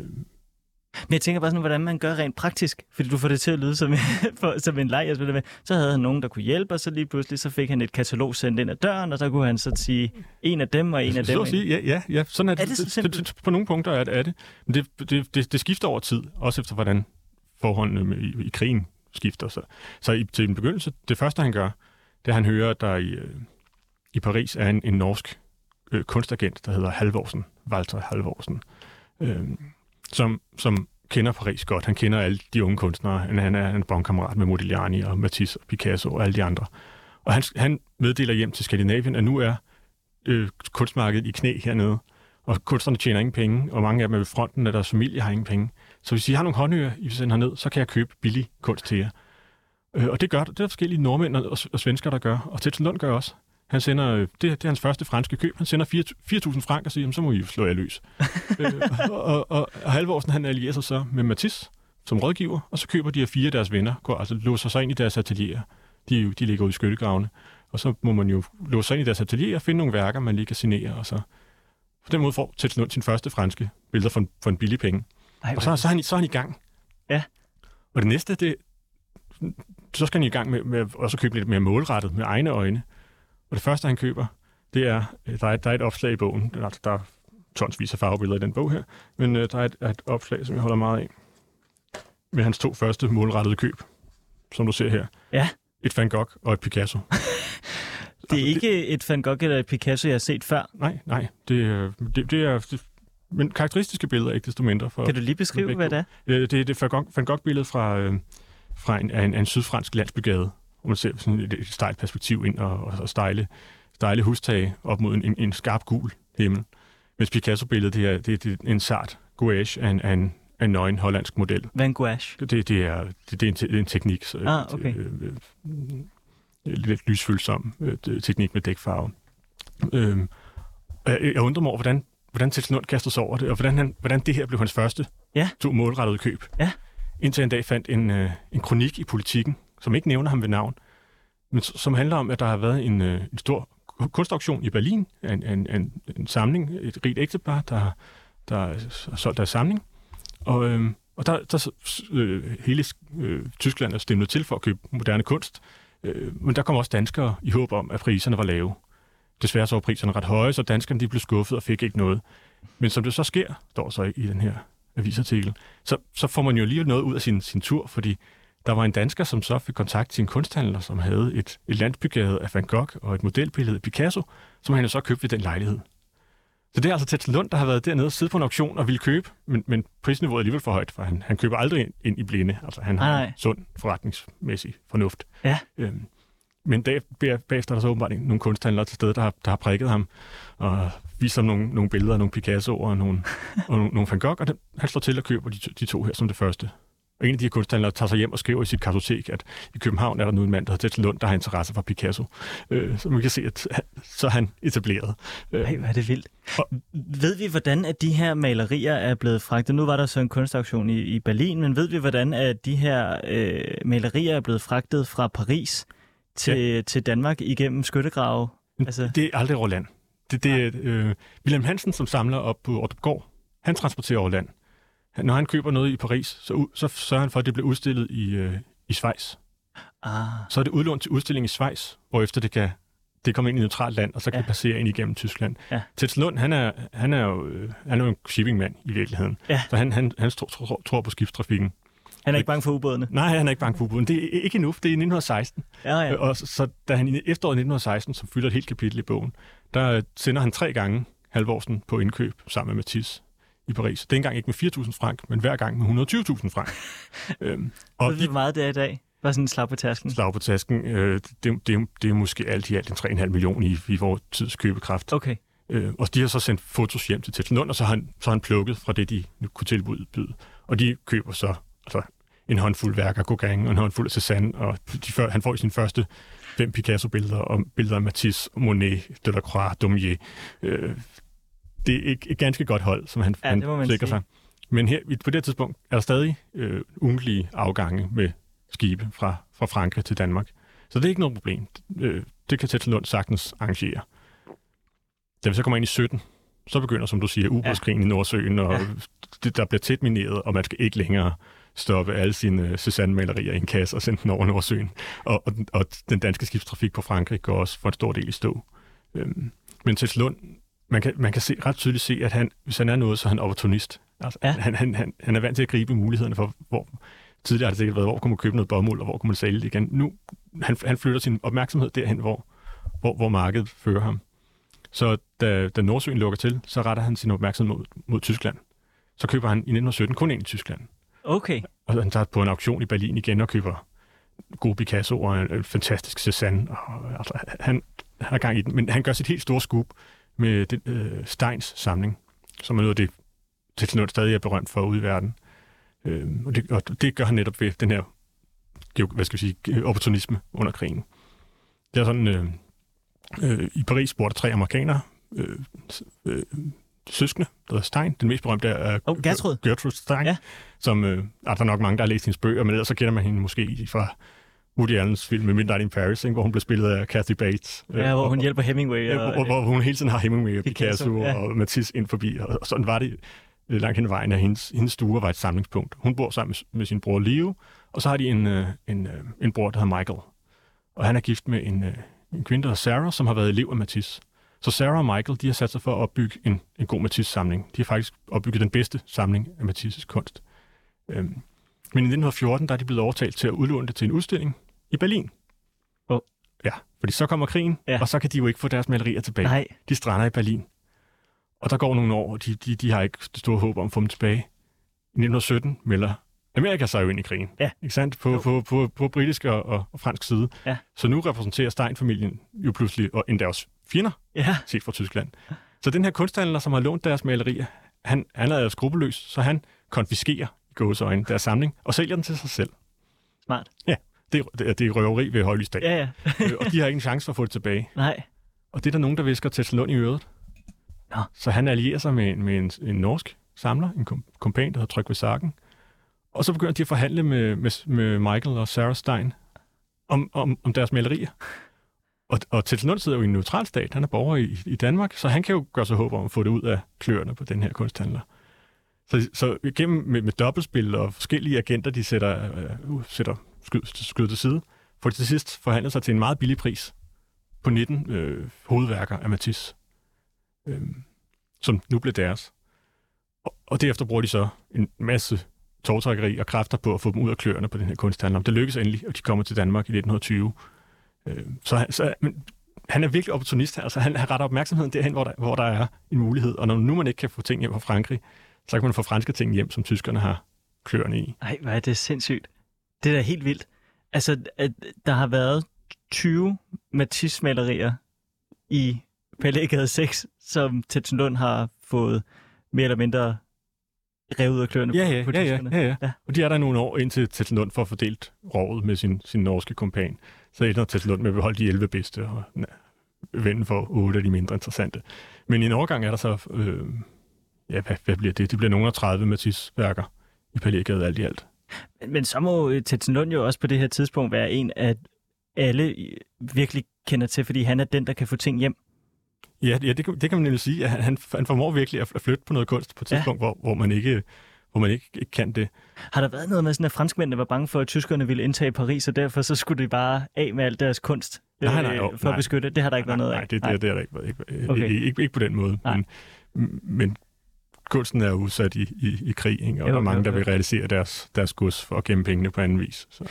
men jeg tænker bare sådan, hvordan man gør rent praktisk, fordi du får det til at lyde som, for, som en leg, jeg spiller med. Så havde han nogen, der kunne hjælpe, og så lige pludselig så fik han et katalog sendt ind ad døren, og så kunne han så sige en af dem og en af dem. Så at sige, ja, ja, ja, sådan er, er det. Så det, det, på nogle punkter er det. Er det. Men det, det, det, det skifter over tid, også efter hvordan forholdene i, i krigen skifter. Så, så i, til en begyndelse, det første han gør, det han hører, at der i, øh, i Paris er en, en norsk øh, kunstagent, der hedder Halvorsen, Walter Halvorsen, øh, som, som kender Paris godt. Han kender alle de unge kunstnere. Han, han er en bonkammerat med Modigliani og Matisse og Picasso og alle de andre. Og han, han meddeler hjem til Skandinavien, at nu er øh, kunstmarkedet i knæ hernede, og kunstnerne tjener ingen penge, og mange af dem er ved fronten, at deres familie har ingen penge. Så hvis I har nogle håndører, I vil sende herned, så kan jeg købe billig kunst til jer. Øh, og det gør det er forskellige nordmænd og, og svensker, der gør, og Tetsen Lund gør også. Han sender, øh, det, det er hans første franske køb, han sender 4.000 frank og siger, så må I slå jer løs. øh, og, og, og Halvorsen, han allierer sig så med Matisse som rådgiver, og så køber de her fire af deres venner, går, altså låser sig ind i deres atelier. De, de ligger ude i skyttegravene, og så må man jo låse sig ind i deres atelier og finde nogle værker, man lige kan signere, og så på den måde får Tets Lund sin første franske billeder for en, for en billig penge. Ej, og så, så, er han, så er han i gang. Ja. Og det næste, det, så skal han i gang med, med at også købe lidt mere målrettet med egne øjne. Og det første, han køber, det er, øh, der er, der er et opslag i bogen. Der, der er tonsvis af farvebilleder i den bog her. Men uh, der er et, et opslag, som jeg holder meget af. Med hans to første målrettede køb, som du ser her. Ja. Et Van Gogh og et Picasso. det er altså, ikke det, et Van Gogh eller et Picasso, jeg har set før? Nej, nej. Det, det, det er... Det, men karakteristiske billeder ikke desto mindre. For, kan du lige beskrive, hvad det er? Det er det Van Gogh-billede fra, øh, fra en, en, en sydfransk landsbygade hvor man ser sådan et, et stejlt perspektiv ind og, og, stejle, stejle hustage op mod en, en skarp gul himmel. Mens Picasso-billedet, det er, det, det er en sart gouache af en, af en, af en nøgen hollandsk model. Hvad er en gouache? Det, det, er, det, det er en, det er en teknik. Så, ah, okay. Øh, øh, lidt lysfølsom øh, teknik med dækfarve. Øh, jeg, jeg undrer mig over, hvordan, hvordan Tets Lund kaster sig over det, og hvordan, han, hvordan det her blev hans første ja. to målrettede køb. Ja. Indtil en dag fandt en, øh, en kronik i politikken, som ikke nævner ham ved navn, men som handler om, at der har været en, øh, en stor kunstauktion i Berlin, en, en, en, en samling, et rigt ægtepar, der, der har solgt deres samling. Og, øh, og der, der øh, hele øh, Tyskland er stemmet til for at købe moderne kunst, øh, men der kom også danskere i håb om, at priserne var lave. Desværre så var priserne ret høje, så danskerne de blev skuffet og fik ikke noget. Men som det så sker, står så i den her avisartikel, så, så får man jo lige noget ud af sin, sin tur, fordi der var en dansker, som så fik kontakt til en kunsthandler, som havde et, et landsbygade af Van Gogh og et modelbillede af Picasso, som han jo så købte ved den lejlighed. Så det er altså Tets Lund, der har været dernede og siddet på en auktion og ville købe, men, men prisniveauet er alligevel for højt, for han, han køber aldrig ind, ind i blinde. Altså han har en sund forretningsmæssig fornuft. Ja. Øhm, men dag, bagefter er der så åbenbart nogle kunsthandlere til stede, der har, der har prikket ham og vist ham nogle, nogle billeder af nogle Picasso og nogle, og nogle, nogle Van Gogh, og den, han slår til at købe de, de to her som det første. Og en af de her kunsthandlere tager sig hjem og skriver i sit kartotek, at i København er der nu en mand, der hedder Tets Lund, der har interesse for Picasso. Øh, så man kan se, at så er han etableret. Øh, Ej, hvad er det vildt. Og, ved vi, hvordan at de her malerier er blevet fragtet? Nu var der så en kunstauktion i, i Berlin, men ved vi, hvordan at de her øh, malerier er blevet fragtet fra Paris til, ja. til Danmark igennem skyttegrave? Altså... Det er aldrig over land. Det, det er øh, William Hansen, som samler op på Ordrupgård. Han transporterer over land. Når han køber noget i Paris, så, så sørger han for, at det bliver udstillet i, øh, i Schweiz. Ah. Så er det udlånt til udstilling i Schweiz, efter det kan det kommer ind i et neutralt land, og så kan Ja. ja. passere ind igennem Tyskland. Ja. Tets Lund, han er, han er jo øh, han er jo en shippingmand i virkeligheden. Ja. Så han, han, han tror, tror, tror på skibstrafikken. Han er ikke bange for ubådene. Nej, han er ikke bange for ubåden. Det er ikke endnu, det er i 1916. Ja, ja. Og så, så da han i efteråret 1916, som fylder et helt kapitel i bogen, der øh, sender han tre gange Halvorsen på indkøb sammen med Matisse i Paris. Det er engang ikke med 4.000 frank, men hver gang med 120.000 frank. øhm, og du, hvor meget det er i dag? Bare sådan slag på tasken. slag på tasken, øh, det, det, det er måske alt i alt en 3,5 million i, i vores tids købekraft. Okay. Øh, og de har så sendt fotos hjem til Tetzel Lund, og så har han, så har han plukket fra det, de nu kunne tilbyde. byde. Og de køber så altså, en håndfuld værker af Gauguin og en håndfuld af Cézanne, og de før, han får i sine første fem Picasso-billeder, og billeder af Matisse, Monet, Delacroix, Daumier. Øh, det er ikke et ganske godt hold, som han, Ja, han sikrer sig. Men her, på det tidspunkt er der stadig øh, ugentlige afgange med skibe fra, fra Frankrig til Danmark. Så det er ikke noget problem. Øh, det kan Tetzel Lund sagtens arrangere. Da vi så kommer ind i 17, så begynder, som du siger, ubådskrigen ja. i Nordsøen, og Ja. det, der bliver tæt mineret, og man skal ikke længere stoppe alle sine uh, Cézanne-malerier i en kasse og sende den over Nordsøen. Og, og, og den danske skibstrafik på Frankrig går også for en stor del i stå. Øhm, men Tetzel Lund, man kan, man kan se, ret tydeligt se, at han, hvis han er noget, så er han opportunist. Altså, Ja. han, han, han, han er vant til at gribe mulighederne for, hvor tidligere har det sikkert været, hvor kunne man købe noget bomuld, og hvor kunne man sælge det igen. Nu, han, han flytter sin opmærksomhed derhen, hvor, hvor, hvor markedet fører ham. Så da, da Nordsøen lukker til, så retter han sin opmærksomhed mod, mod Tyskland. Så køber han i 1917 kun en i Tyskland. Okay. Og han tager på en auktion i Berlin igen og køber gode Picasso og en, en fantastisk Cézanne. Og, altså, han, han har gang i den, men han gør sit helt store scoop med den, øh, Steins samling, som er noget af det, til noget stadig er berømt for ude i verden. Øh, og, det, og det gør han netop ved den her hvad skal vi sige, opportunisme under krigen. Det er sådan, øh, øh, i Paris bor der tre amerikanere, øh, øh, søskende, der hedder Stein. Den mest berømte er Oh, Gertrud. Gertrude Stein, ja. som øh, er der nok mange, der har læst hendes bøger, men ellers så kender man hende måske fra Woody Allens film Midnight in Paris, ikke, hvor hun blev spillet af Kathy Bates. Ja, hvor og- hun hjælper Hemingway. Ja, Og, hvor, hvor hun hele tiden har Hemingway og Picasso, Picasso, ja. og Matisse ind forbi, og, og sådan var det øh, langt hen ad vejen, at hendes, hendes stue var et samlingspunkt. Hun bor sammen med, med sin bror Leo, og så har de en, øh, en, øh, en bror, der hedder Michael. Og han er gift med en, en kvinde, der hedder Sarah, som har været elev af Matisse. Så Sarah og Michael, de har sat sig for at opbygge en, en god Matisse-samling. De har faktisk opbygget den bedste samling af Matisses kunst. Øhm, men i 1914, der er de blevet overtalt til at udlåne det til en udstilling i Berlin. Åh. Ja, fordi så kommer krigen, Ja. ja. og så kan de jo ikke få deres malerier tilbage. Nej. De strander i Berlin. Og der går nogle år, og de, de, de har ikke det store håb om at få dem tilbage. I 1917 melder Amerika sig jo ind i krigen. Ja. Ikke sandt? På, Jo. på, på, på britisk og, og, og fransk side. Ja. Så nu repræsenterer Stein-familien jo pludselig, og endda også fjender, Ja. set fra Tyskland. Så den her kunsthandler, som har lånt deres malerier, han, han er jo skrupelløs, så han konfiskerer i gåseøjne deres samling og sælger den til sig selv. Smart. Det, det, det er røveri ved højlysdag. Ja, ja. Øh, og de har ikke en chance for at få det tilbage. Nej. Og det er der nogen, der visker til Lund i øret. Nå. Så han allierer sig med, med en, en norsk samler, en kom, kompan, der hedder Tryg ved Saken. Og så begynder de at forhandle med, med, med Michael og Sarah Stein om, om, om deres malerier. Og, og Tetzel Lund sidder jo i en neutral stat. Han er borger i, i Danmark, så han kan jo gøre sig håb om at få det ud af kløerne på den her kunsthandler. Så, så gennem med, med dobbeltspil og forskellige agenter, de sætter, øh, sætter skyd, skyd til side, får til sidst forhandlede sig til en meget billig pris på 19 øh, hovedværker af Matisse, øh, som nu blev deres. Og, og derefter bruger de så en masse tårtrækkeri og kræfter på at få dem ud af kløerne på den her kunsthandler. Det lykkes endelig, og de kommer til Danmark i 1920. Øh, så så, men, han er virkelig opportunist. Altså, han, retter opmærksomheden derhen, hvor der, hvor der er en mulighed. Og når nu man ikke kan få ting hjem fra Frankrig, så kan man få franske ting hjem, som tyskerne har kløerne i. Nej, hvor er det sindssygt. Det er da helt vildt. Altså, at der har været 20 Matisse-malerier i Palægade 6, som Tetsen Lund har fået mere eller mindre revet ud af kløerne Ja, på, ja, på ja, ja, tyskerne. ja, ja. Ja. Og de er der nogle år indtil Tetzel Lund får fordelt rovet med sin, sin norske kompan. Så ender Tetzel Lund med at beholde de 11 bedste og na, vende for 8 af de mindre interessante. Men i en overgang er der så, øh, ja, hvad, hvad bliver det? Det bliver nogle af 30 Matisse-værker i Palægade alt i alt. Men, så må øh, Tetsen Lund jo også på det her tidspunkt være en, at alle øh, virkelig kender til, fordi han er den, der kan få ting hjem. Ja, ja det, kan, det kan man nemlig sige. at Han, han, formår virkelig at flytte på noget kunst på et Ja. tidspunkt, hvor, hvor man ikke hvor man ikke, ikke kan det. Har der været noget med sådan, at franskmændene var bange for, at tyskerne ville indtage Paris, og derfor så skulle de bare af med al deres kunst Nej, nej, øh, jo, for nej. at beskytte? Det har der ikke været noget nej, af? det, det, det er der ikke. Ikke, ikke, Okay. ikke, ikke, ikke på den måde. Nej. Men, men kunsten er udsat i, i, i krig, ikke? og Jo, der er mange, jo, der vil realisere deres, deres gods for at gemme pengene på anden vis. Så.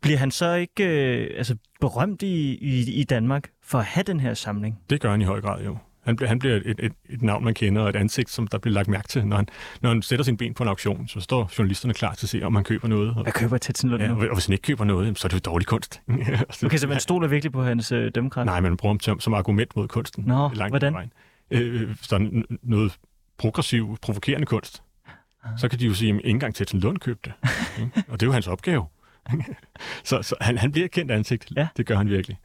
Bliver han så ikke øh, altså, berømt i, i, i Danmark for at have den her samling? Det gør han i høj grad jo. Han bliver, han bliver et, et, et navn, man kender, og et ansigt, som der bliver lagt mærke til. Når han, når han sætter sin ben på en auktion, så står journalisterne klar til at se, om han køber noget. Og, Hvad køber Tetsen Lund ja, og, og hvis han ikke køber noget, så er det jo dårlig kunst. Okay, så man stoler virkelig på hans øh, dømmekraft? Nej, men man bruger ham som, som argument mod kunsten. Nå, langt hvordan? vejen. Øh, hvis der er n- noget progressiv, provokerende kunst, så kan de jo sige, at ikke engang Tetsen Lund købte det. og det er jo hans opgave. så så han, han bliver et kendt ansigt. Ja. Det gør han virkelig.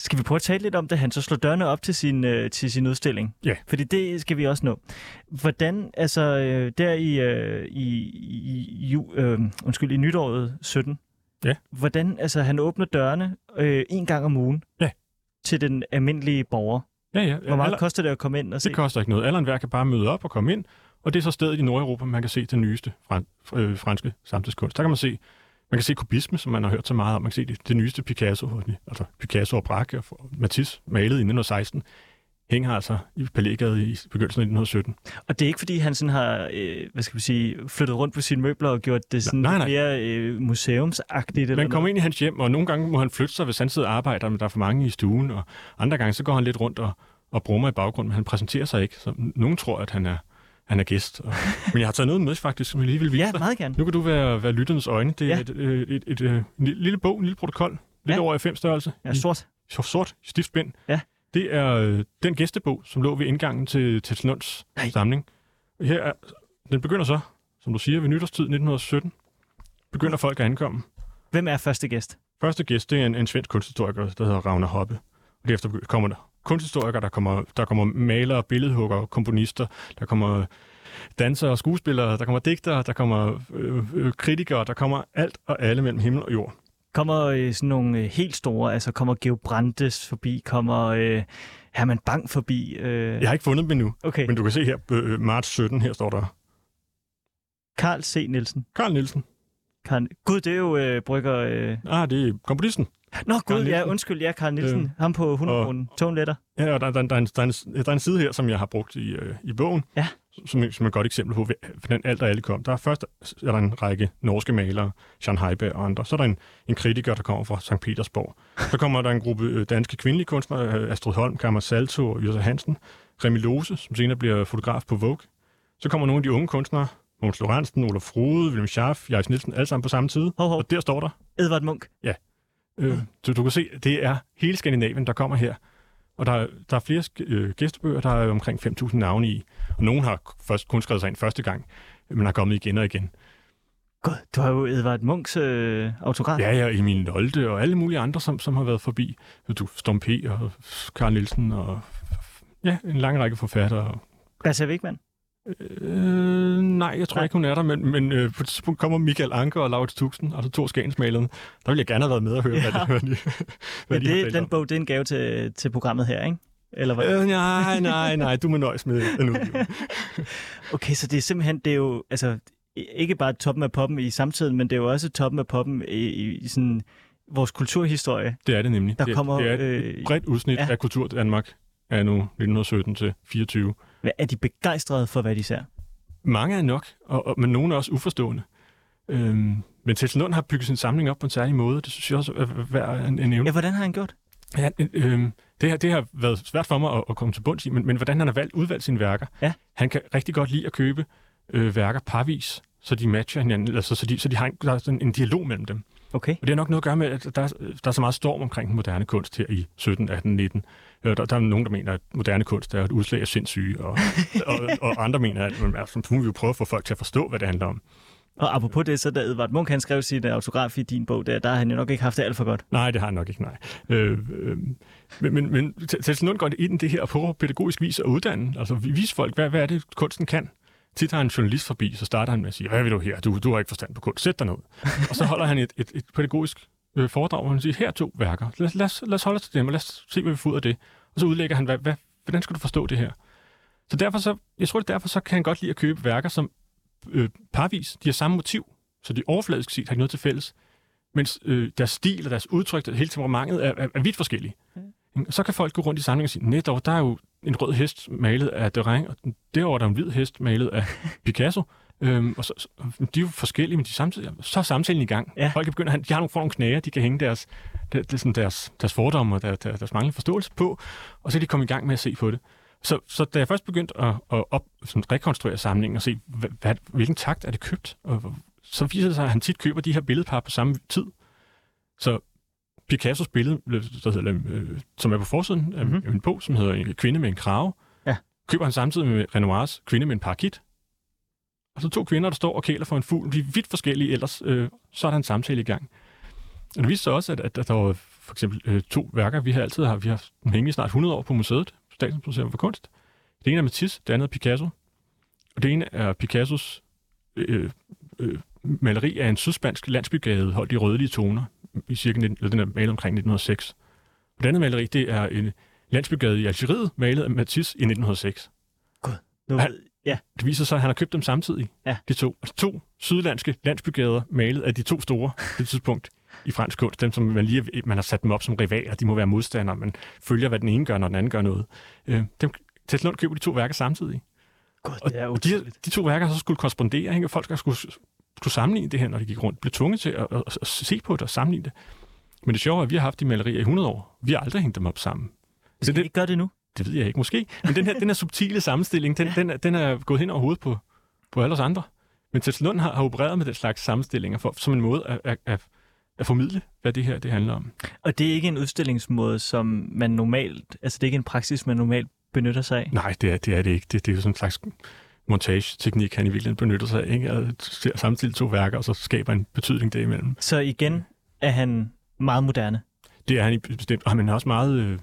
Skal vi prøve at tale lidt om det? Han så slår dørene op til sin, øh, til sin udstilling. Ja. Fordi det skal vi også nå. Hvordan, altså øh, der i, øh, i, i, ju, øh, undskyld, i nytåret 17, Ja. hvordan, altså han åbner dørene øh, en gang om ugen Ja. til den almindelige borger. Ja, ja. Hvor meget Aller- koster det at komme ind og se? Det koster ikke noget. Alderen hver kan bare møde op og komme ind, og det er så stedet i Nordeuropa, man kan se den nyeste øh, franske samtidskunst. Der kan man se, man kan se kubisme, som man har hørt så meget om. Man kan se det, det nyeste Picasso, altså Picasso og Braque og Matisse malet i 1916, hænger altså i Palægade i begyndelsen af 1917. Og det er ikke, fordi han sådan har, øh, hvad skal vi sige, flyttet rundt på sine møbler og gjort det sådan Nej, nej. mere øh, museumsagtigt? Man kommer ind i hans hjem, og nogle gange må han flytte sig, hvis han sidder og arbejder, men der er for mange i stuen, og andre gange så går han lidt rundt og, og brummer i baggrunden, men han præsenterer sig ikke. Så nogen tror, at han er, han er gæst. Og, men jeg har taget noget med faktisk, som jeg lige vil vise Ja, meget gerne. Nu kan du være, være lytterens øjne. Det er Ja. et, øh, et, et, et, en lille bog, en lille protokol, lidt Ja. over i fem størrelse. Ja, sort. I sort stiftspind. Ja. Det er øh, den gæstebog, som lå ved indgangen til, til Lunds Nej. samling. Her er, den begynder så, som du siger, ved nytårstid 1917. Begynder folk at ankomme. Hvem er første gæst? Første gæst, det er en, en svensk kunsthistoriker, der hedder Ragnar Hoppe. Og derefter kommer der kunsthistorikere, der kommer, der kommer malere, billedhuggere, komponister, der kommer dansere og skuespillere, der kommer digtere, der kommer øh, øh, kritikere, der kommer alt og alle mellem himmel og jord. Kommer øh, sådan nogle øh, helt store, altså kommer Geo Brandes forbi, kommer øh, Herman Bang forbi? Øh, Jeg har ikke fundet dem endnu, Okay, men du kan se her, øh, marts 17, her står der Karl C. Nielsen. Karl Nielsen. Karl... Gud, det er jo øh, brygger... Øh... Ah, det er komponisten. Nå, Gud, ja, undskyld, ja, Karl Nielsen. Øh, Ham på 100 og- kroner. Tonetter. Ja, og der, der, der, er en, der, er en, der er en side her, som jeg har brugt i, øh, i bogen, Ja. Som, som et godt eksempel på, hvordan alt og alle kom. Der er først er der en række norske malere, Jean Heiberg og andre. Så er der en, en kritiker, der kommer fra St. Petersborg. Så kommer der en gruppe øh, danske kvindelige kunstnere, øh, Astrid Holm, Kammer Salto og Jørgen Hansen. Remi Lose, som senere bliver fotograf på Vogue. Så kommer nogle af de unge kunstnere, Måns Lorentzen, Olaf Frode, William Schaff, Jais Nielsen, alle sammen på samme tid. Hov, hov. Og der står der, Edvard Munch. Øh, så du kan se, det er hele Skandinavien, der kommer her. Og der, er- der er flere øh, gæstebøger, der er omkring 5.000 navne i. Og nogen har først kun skrevet sig ind første gang, men har kommet igen og igen. God, du har jo Edvard Munchs øh, autograf. Ja, ja, Emil Nolde og alle mulige andre, som, som har været forbi. Du, Storm P. og Karl Nielsen og ja, en lang række forfattere. Bertha Wigman. Øh, nej, jeg tror Nej. ikke, hun er der, men, men øh, på et tidspunkt kommer Michael Anker og Laurits Tuxen, altså to skagensmalerne. Der vil jeg gerne have været med og høre, Ja. ja. hvad, de, hvad, de, hvad Men de det, talt den bog, det er en gave til, til programmet her, ikke? Eller hvad? Øh, nej, nej, nej, du må nøjes med den. Okay, så det er simpelthen, det er jo, altså, ikke bare toppen af poppen i samtiden, men det er jo også toppen af poppen i, i, i sådan vores kulturhistorie. Det er det nemlig. Der det, kommer, det er et øh, bredt udsnit ja. ja. af kultur Danmark af nu 1917 til 24. Er de begejstrede for, hvad de ser? Mange er nok, og, og, men nogle er også uforstående. Øhm, men Lund har bygget sin samling op på en særlig måde. Det synes jeg også er værd en, en Ja, evne. hvordan har han gjort? Ja, øhm, det, her, det har været svært for mig at, at komme til bunds i, men, men hvordan han har valgt, udvalgt sine værker. Ja. Han kan rigtig godt lide at købe øh, værker parvis, så de matcher hinanden, altså, så, de, så de har en, der er sådan en dialog mellem dem. Okay. Og det har nok noget at gøre med, at der, er- der er så meget storm omkring den moderne kunst her i 17, 18, 19. Øh, Der, der er nogen, der mener, at moderne kunst er et udslag af sindssyge, og, og, og andre mener, at men, altså, så må vi jo prøve at få folk til at forstå, hvad det handler om. Og apropos det, så da Edvard Munch han skrev sit øh, autograf i din bog, der, der har han jo nok ikke haft det alt for godt. Nej, det har han nok ikke, nej. Øh, øh, men men, men Telsen Lund går ind i det her på pædagogisk vis at uddanne, altså vi- vise folk, hvad, hvad er det, kunsten kan. Tit har en journalist forbi, så starter han med at sige, hvad vil du her? Du, du har ikke forstand på kunst, sæt dig ned. og så holder han et, et, et pædagogisk øh, foredrag, hvor han siger, her er to værker, lad, lad, os- lad os holde os til dem, og lad os se, hvad vi får ud af det. Og så udlægger han, hvad, hvad, hvordan skal du forstå det her? Så derfor så, jeg tror, det er derfor så kan han godt lide at købe værker, som øh, parvis. De har samme motiv, så de overfladisk set har ikke noget til fælles. Mens øh, deres stil og deres udtryk, der, hele temperamentet, er, er, er vidt forskellige. Mm. Så kan folk gå rundt i samlingen og sige, netop, der er jo en rød hest malet af Derain, og derovre er der en hvid hest malet af Picasso. Øhm, og så, de er jo forskellige, men de samtidig, så er samtalen i gang. Ja. Folk kan begynde de har nogle, får nogle knæger, de kan hænge deres, det, det er sådan deres, deres fordomme og deres, deres, manglende forståelse på, og så er de kommet i gang med at se på det. Så, så da jeg først begyndte at, at op, sådan rekonstruere samlingen og se, hvad, hvad, hvilken takt er det købt, og, så viser det sig, at han tit køber de her billedpar på samme tid. Så Picassos billede, der hedder, øh, som er på forsiden af Mhm. mm-hmm. en bog, som hedder En kvinde med en krave, Ja. køber han samtidig med Renoirs Kvinde med en parakit. Så to kvinder, der står og kæler for en fugl. De er vidt forskellige, ellers øh, så er der en samtale i gang. Og det viste sig også, at, at, at der var for eksempel øh, to værker, vi har altid har, vi har hængt i snart 100 år på museet, Statens Museum for Kunst. Det ene er Matisse, det andet er Picasso. Og det ene er Picassos øh, øh, maleri af en sydspansk landsbygade, holdt i rødlige toner, i cirka, 19 eller den er malet omkring 1906. Og det andet maleri, det er en landsbygade i Algeriet, malet af Matisse i 1906. Nu, Han- ja, Det viser sig, at han har købt dem samtidig, Ja. de to. Altså to sydlandske landsbygader malet af de to store på det tidspunkt i fransk kunst. Dem, som man, lige, man har sat dem op som rivaler, de må være modstandere, man følger, hvad den ene gør, når den anden gør noget. Øh, dem, Tess Lund køber de to værker samtidig. God, Og, det er og de, de to værker så skulle korrespondere, ikke? og folk skulle, skulle sammenligne det her, når de gik rundt. Blev tvunget til at, at, at, se på det og sammenligne det. Men det sjove er, at vi har haft de malerier i 100 år. Vi har aldrig hængt dem op sammen. Skal det- vi ikke gøre det nu? Det ved jeg ikke, måske. Men den her, den her subtile sammenstilling, den, ja. den, er, den er gået hen over hovedet på, på alle os andre. Men Tess Lund har, har opereret med den slags sammenstillinger for, som en måde at, at, at, at formidle, hvad det her det handler om. Og det er ikke en udstillingsmåde, som man normalt... Altså, det er ikke en praksis, man normalt benytter sig af. Nej, det er det, er det ikke. Det, det er jo sådan en slags montage-teknik, han i virkeligheden benytter sig af. Ikke? At samtidig to værker, og så skaber en betydning derimellem. Så igen er han meget moderne. Det er han i bestemt, og han er også meget... Øh,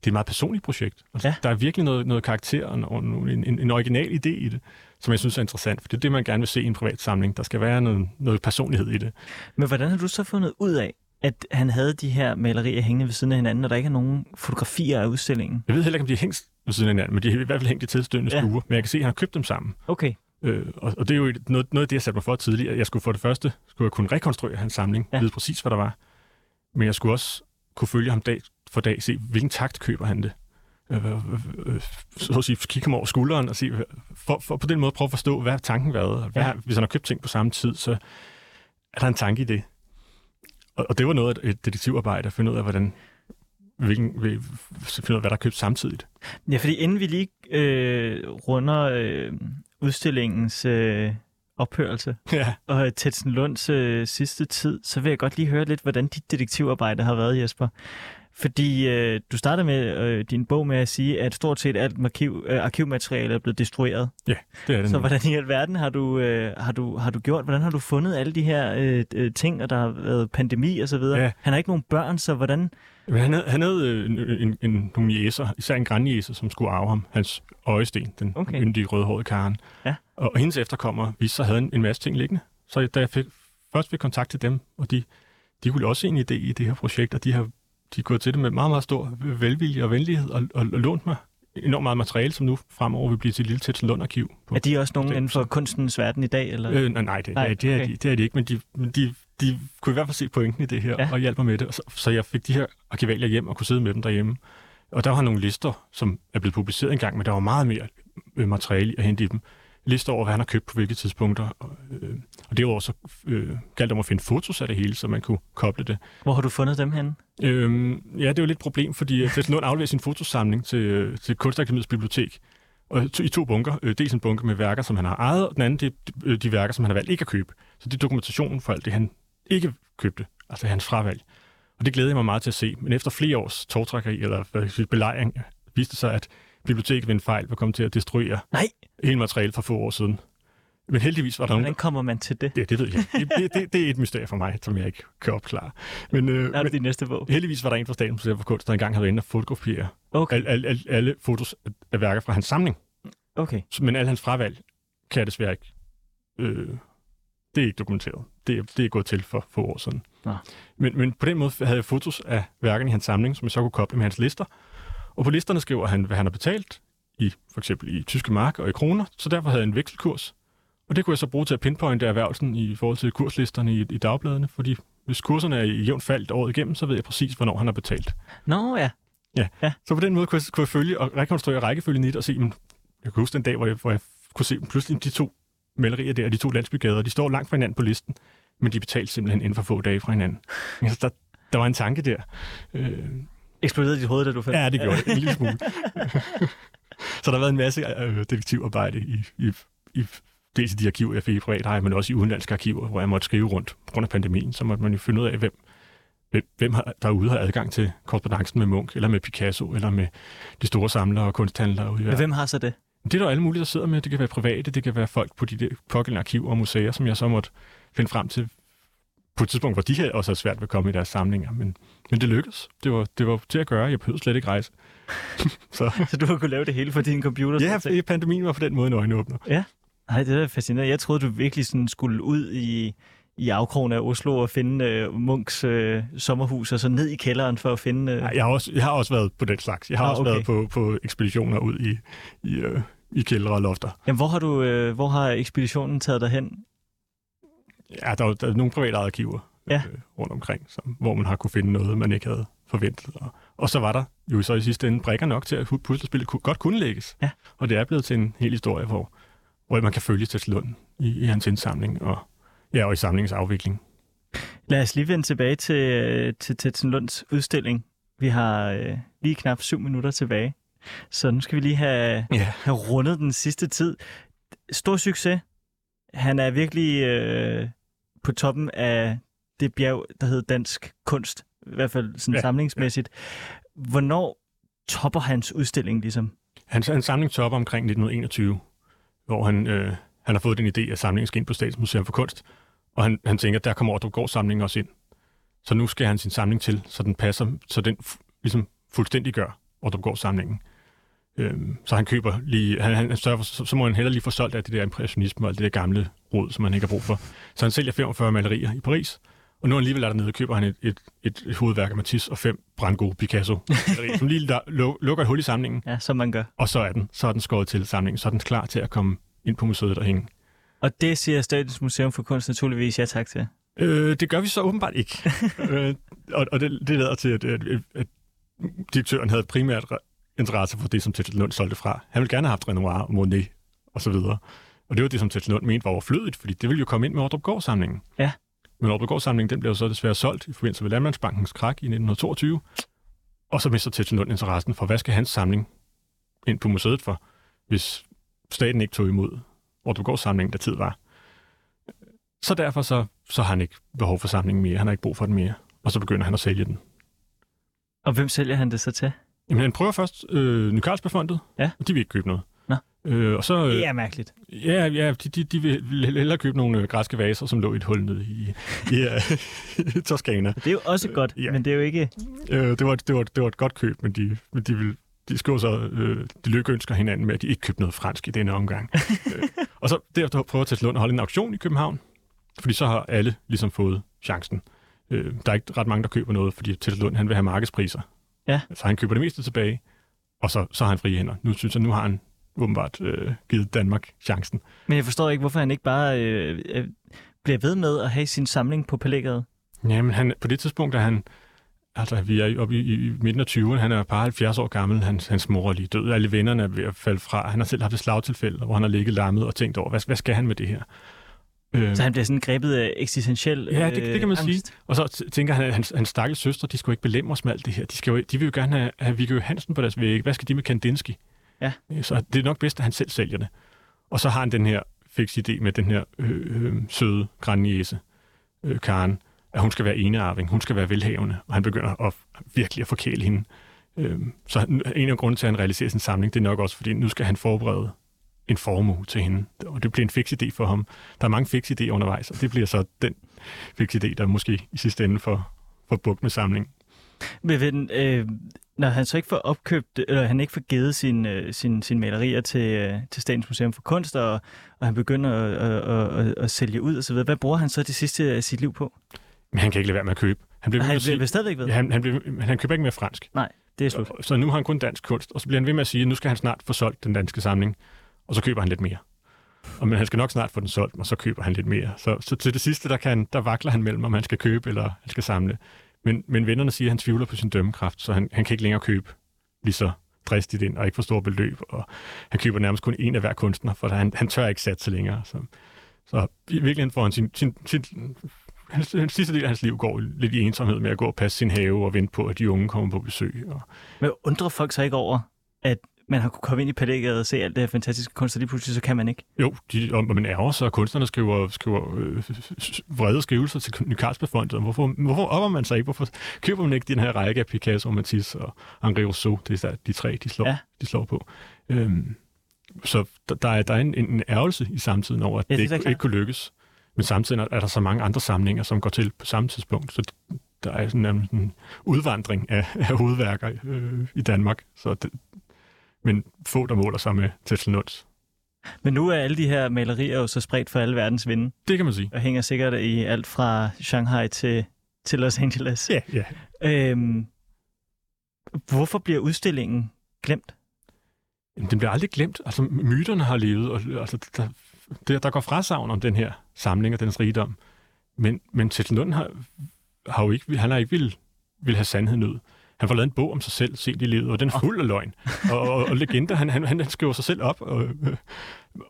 det er et meget personligt projekt. Altså, Ja. Der er virkelig noget, noget karakter og en, en, en, original idé i det, som jeg synes er interessant, for det er det, man gerne vil se i en privat samling. Der skal være noget, noget personlighed i det. Men hvordan har du så fundet ud af, at han havde de her malerier hængende ved siden af hinanden, og der ikke er nogen fotografier af udstillingen? Jeg ved heller ikke, om de er hængt ved siden af hinanden, men de er i hvert fald hængt i tilstødende Ja. stuer. Men jeg kan se, at han har købt dem sammen. Okay, Øh, og, og det er jo et- noget, noget af det, jeg satte mig for tidligere. Jeg skulle for det første skulle jeg kunne rekonstruere hans samling, ja. vide præcis, hvad der var. Men jeg skulle også kunne følge ham dag for dag, se, hvilken takt køber han det. Øh, øh, øh, så at sige, kigge ham over skulderen og se, for, for på den måde prøve at forstå, hvad har tanken været. Hvad, Ja. Hvis han har købt ting på samme tid, så er der en tanke i det. Og, og det var noget af et detektivarbejde at finde ud af, hvordan, hvilken, finde ud af, hvad der er købt samtidigt. Ja, fordi inden vi lige øh, runder øh, udstillingens øh, ophørelse Ja. og Tetsen Lunds øh, sidste tid, så vil jeg godt lige høre lidt, hvordan dit detektivarbejde har været, Jesper. Fordi øh, du startede med øh, din bog med at sige, at stort set alt arkiv, øh, arkivmateriale er blevet destrueret. Det er det Så nu. hvordan i alverden har du, øh, har, du, har du gjort? Hvordan har du fundet alle de her øh, øh, ting, og der har været pandemi og så videre? Ja. Han har ikke nogen børn, så hvordan... Han havde, han havde øh, en, en, en, nogle jæser, især en grænjæser, som skulle arve ham, hans øjesten, den Okay. yndige rødhårede karen. Ja. Og, og hendes efterkommer viste sig, havde en, en masse ting liggende. Så da jeg fik, først fik kontakt til dem, og de, de kunne også se en idé i det her projekt, og de har de gået til det med meget, meget stor velvilje og venlighed, og, og, og lånt mig enormt meget materiale, som nu fremover vil blive til et lille Tetsen Lund-arkiv. På, Er de også nogen inden for kunstens verden i dag? Eller? Øh, nej, nej, det, Nej, nej, det, er okay. de, det er de ikke, men de, men de, de kunne i hvert fald se pointen i det her, Ja. ja. og hjælpe mig med det. Og Så, så jeg fik de her arkivalier hjem og kunne sidde med dem derhjemme. Og der var nogle lister, som er blevet publiceret engang, men der var meget mere øh, materiale at hente i dem. Lister over, hvad han har købt på hvilke tidspunkter. Og, øh, og derudover så øh, galt om at finde fotos af det hele, så man kunne koble det. Hvor har du fundet dem henne? Øhm, ja, det er jo lidt et problem, fordi Fes Lund afleverer sin fotosamling til, øh, til Kunstakademiets bibliotek. Og to- i to bunker. Øh, dels en bunke med værker, som han har ejet, og den anden det er de, værker, som han har valgt ikke at købe. Så det er dokumentationen for alt det, han ikke købte. Altså hans fravalg. Og det glæder jeg mig meget til at se. Men efter flere års togtrækkeri, eller belejring, viste det sig, at biblioteket ved en fejl var kommet til at destruere Nej, hele materiale for få år siden. Men heldigvis var der nogen, hvordan kommer man til det? Ja, det ved jeg. Det, det, det er et mysterie for mig, som jeg ikke kan opklare. Men, øh, Er det din næste bog? heldigvis var der en fra Statens Museum for Kunst, der engang havde været inde og fotografere Okay, alle, alle, alle, alle fotos af værker fra hans samling. okay. Så- Men alle hans fravalg kan jeg desværre ikke. Øh, det er ikke dokumenteret. Det er, det er gået til for få år siden. Nå. Men, men på den måde havde jeg fotos af værkerne i hans samling, som jeg så kunne koble med hans lister. Og på listerne skriver han, hvad han har betalt, i for eksempel i tyske mark og i kroner, så derfor havde jeg en vekselkurs. Og det kunne jeg så bruge til at pinpointe erhvervelsen i forhold til kurslisterne i, i dagbladene, fordi hvis kurserne er i jævnt faldt året igennem, så ved jeg præcis, hvornår han har betalt. Nå ja. Så på den måde kunne jeg, kunne jeg følge og rekonstruere rækkefølgen i det og se, men jeg kan huske den dag, hvor jeg, hvor jeg kunne se pludselig de to malerier der, de to landsbygader, de står langt fra hinanden på listen, men de betalte simpelthen inden for få dage fra hinanden. Altså, der, der var en tanke der. Øh, Eksploderede dit hoved, da du fandt ja, det gjorde det en lille smule. så der har været en masse øh, detektivarbejde i, i, i dels i de arkiver, jeg fik i privat eje, men også i udenlandske arkiver, hvor jeg måtte skrive rundt på grund af pandemien. Så måtte man jo finde ud af, hvem, hvem, har, derude har adgang til korrespondancen med Munch, eller med Picasso, eller med de store samlere og kunsthandlere ude i hvem har så det? Det er der alle mulige, der sidder med. Det kan være private, det kan være folk på de der pågældende arkiver og museer, som jeg så måtte finde frem til på et tidspunkt, hvor de her også havde svært ved at komme i deres samlinger. Men, men det lykkedes. Det var, det var til at gøre. Jeg behøvede slet ikke rejse. så Så du har kunnet lave det hele på din computer? ja, set? pandemien var på den måde en øjenåbner. Nej, det er fascinerende. Jeg troede, du virkelig sådan skulle ud i, i afkrogen af Oslo og finde øh, Munks øh, sommerhus, og så ned i kælderen for at finde... Øh... Nej, Jeg har, også, jeg har også været på den slags. Jeg har Ah, også okay. været på, på ekspeditioner ud i, i, øh, i kældre og lofter. Jamen, hvor har, du, øh, hvor har ekspeditionen taget dig hen? Ja, der er, der er nogle private arkiver Ja. øh, rundt omkring, som, hvor man har kunne finde noget, man ikke havde forventet. Og, og så var der jo så i sidste ende brækker nok til, at puslespillet kunne, godt kunne lægges. Ja. Og det er blevet til en hel historie, hvor, hvor man kan følge til Lund i, i hans indsamling og, ja, og i samlingens afvikling. Lad os lige vende tilbage til, øh, til Tetsen Lunds udstilling. Vi har øh, lige knap syv minutter tilbage, så nu skal vi lige have, Ja. have rundet den sidste tid. Stor succes. Han er virkelig øh, på toppen af det bjerg, der hedder dansk kunst, i hvert fald sådan Ja, ja, samlingsmæssigt. Hvornår topper hans udstilling ligesom? Hans, hans samling topper omkring 1921, hvor han, øh, han har fået den idé, at samlingen skal ind på Statens Museum for Kunst, og han, han tænker, at der kommer Ordrup samlingen også ind. Så nu skal han sin samling til, så den passer, så den ligesom fuldstændig gør Ordrup samlingen. Øhm, så han køber lige, han, han sørger for, så, så må han heller lige få solgt af det der impressionisme og alt det der gamle rod, som han ikke har brug for. Så han sælger 45 malerier i Paris, og nu alligevel er der nede, køber han et, et, et, et hovedværk af Matisse og fem brandgode Picasso, som lige der, lu- lukker et hul i samlingen, Ja, som man gør. og så er den, så er den skåret til samlingen, så er den klar til at komme ind på museet og hænge. Og det siger Statens Museum for Kunst naturligvis ja tak til. Øh, det gør vi så åbenbart ikke. øh, og og det, det lader til, at, at, at, direktøren havde primært re- interesse for det, som Tetzel Lund solgte fra. Han ville gerne have haft Renoir og Monet og så videre. Og det var det, som Tetzel Lund mente var overflødigt, fordi det ville jo komme ind med Ordrup samlingen Ja. Men Ordrup samlingen den blev så desværre solgt i forbindelse med Landmandsbankens krak i 1922. Og så mister Tetzel Lund interessen for, hvad skal hans samling ind på museet for, hvis staten ikke tog imod Ordrup samlingen, der tid var. Så derfor så, så har han ikke behov for samlingen mere. Han har ikke brug for den mere. Og så begynder han at sælge den. Og hvem sælger han det så til? Jamen, han prøver først øh, Ny Carlsbergfondet, Ja. og de vil ikke købe noget. Øh, og så, øh, Det er mærkeligt. ja, ja de, de, de vil vil hellere købe nogle øh, græske vaser, som lå i et hul nede i, i, i Toskana. Det er jo også godt, ja. men det er jo ikke... Øh, det, var, det, var, det var et godt køb, men de, men de, vil, de skriver så, øh, de lykkeønsker hinanden med, at de ikke købte noget fransk i denne omgang. øh, og så derefter prøver Tesla Lund at holde en auktion i København, fordi så har alle ligesom fået chancen. Øh, der er ikke ret mange, der køber noget, fordi Tesla Lund han vil have markedspriser. Ja. Så han køber det meste tilbage, og så, så har han frie hænder. Nu synes jeg, nu har han åbenbart øh, givet Danmark chancen. Men jeg forstår ikke, hvorfor han ikke bare øh, øh, bliver ved med at have sin samling på palægget. Jamen, han, på det tidspunkt er han, altså vi er oppe i, i, midten af 20'erne, han er bare 70 år gammel, hans, hans mor er lige død, alle vennerne er ved at falde fra. Han har selv haft et slagtilfælde, hvor han har ligget lammet og tænkt over, hvad, hvad skal han med det her? Øh, Så han bliver sådan grebet af eksistentiel Ja, det- det kan man øh, sige. angst. og så tænker han, at hans, hans stakkels søstre, de skulle ikke belemme os med alt det her. De, skal jo, de vil jo gerne have, have Viggo Hansen på deres væg. Hvad skal de med Kandinsky? Ja. Så det er nok bedst, at han selv sælger det. Og så har han den her fix idé med den her øh, øh, søde grænniese, øh, Karen, at hun skal være enearving, hun skal være velhavende, og han begynder at virkelig at forkæle hende. Øh, så en af grunden til, at han realiserer sin samling, det er nok også, fordi nu skal han forberede en formue til hende. Og det bliver en fix idé for ham. Der er mange fix idéer undervejs, og det bliver så den fix idé, der måske i sidste ende får, får bukt med samlingen. Men ved, øh, når han så ikke får opkøbt, eller han ikke får givet sin, øh, sin, sin malerier til, øh, til Statens Museum for Kunst, og, og han begynder at, at, at, at sælge ud osv., hvad bruger han så det sidste af sit liv på? Men han kan ikke lade være med at købe. Han bliver med Han at sige, vil stadigvæk ved. ja, han, han, bliver, han køber ikke mere fransk. Det er slut. Så nu har han kun dansk kunst, og så bliver han ved med at sige, at nu skal han snart få solgt den danske samling, og så køber han lidt mere. Og men han skal nok snart få den solgt, og så køber han lidt mere. Så, så til det sidste, der, kan, der vakler han mellem, om han skal købe eller han skal samle. Men, men vennerne siger, at han tvivler på sin dømmekraft, så han, han kan ikke længere købe lige så dristigt ind, og ikke for store beløb. Og han køber nærmest kun en af hver kunstner, for han, han tør ikke satse længere. Så, så i virkeligheden får han sin, sin, sin hans, hans sidste del af hans liv går lidt i ensomhed med at gå og passe sin have og vente på, at de unge kommer på besøg. Og... Men undrer folk sig ikke over, at man har kunne komme ind i palægget og se alt det her fantastiske kunst, og lige pludselig så kan man ikke? Jo, de, og man ærger sig, og kunstnerne skriver, skriver øh, vrede skrivelser til Ny Carlsbergfondet. Hvorfor, hvorfor opper man sig ikke? Hvorfor køber man ikke den her række af Picasso, Matisse og Henri Rousseau? Det er de tre, de slår, ja. de slår på. Øhm, så der, der er, der er en, en ærgelse i samtiden over, at ja, det, det ikke, ikke kunne lykkes. Men samtidig er der så mange andre samlinger, som går til på samme tidspunkt. Så der er sådan en, en udvandring af, af hovedværker øh, i Danmark. Så det, men få, der måler sig med Tetselnunds. Men nu er alle de her malerier jo så spredt for alle verdens vinde. Det kan man sige. Og hænger sikkert i alt fra Shanghai til, til Los Angeles. Ja, ja. Øhm, hvorfor bliver udstillingen glemt? Jamen, den bliver aldrig glemt. Altså, myterne har levet, og altså, der, der, der går frasavn om den her samling og dens rigdom. Men, men Tetselund har, har jo ikke, han har ikke vil, vil have sandheden ud. Han får lavet en bog om sig selv sent i livet, og den er fuld af løgn. Og, og, og legender, han, han, han skriver sig selv op, og,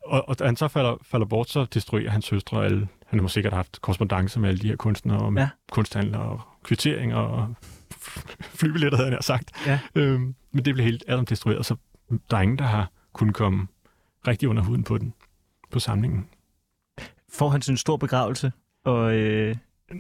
og, og da han så falder, falder bort, så destruerer hans søstre og alle. Han har sikkert haft korrespondence med alle de her kunstnere, og ja. kunsthandlere, og kvitteringer, og flybilletter, havde han sagt. Ja. Øhm, men det blev helt alt destrueret, så der er ingen, der har kunnet komme rigtig under huden på den, på samlingen. Får han en stor begravelse, og øh,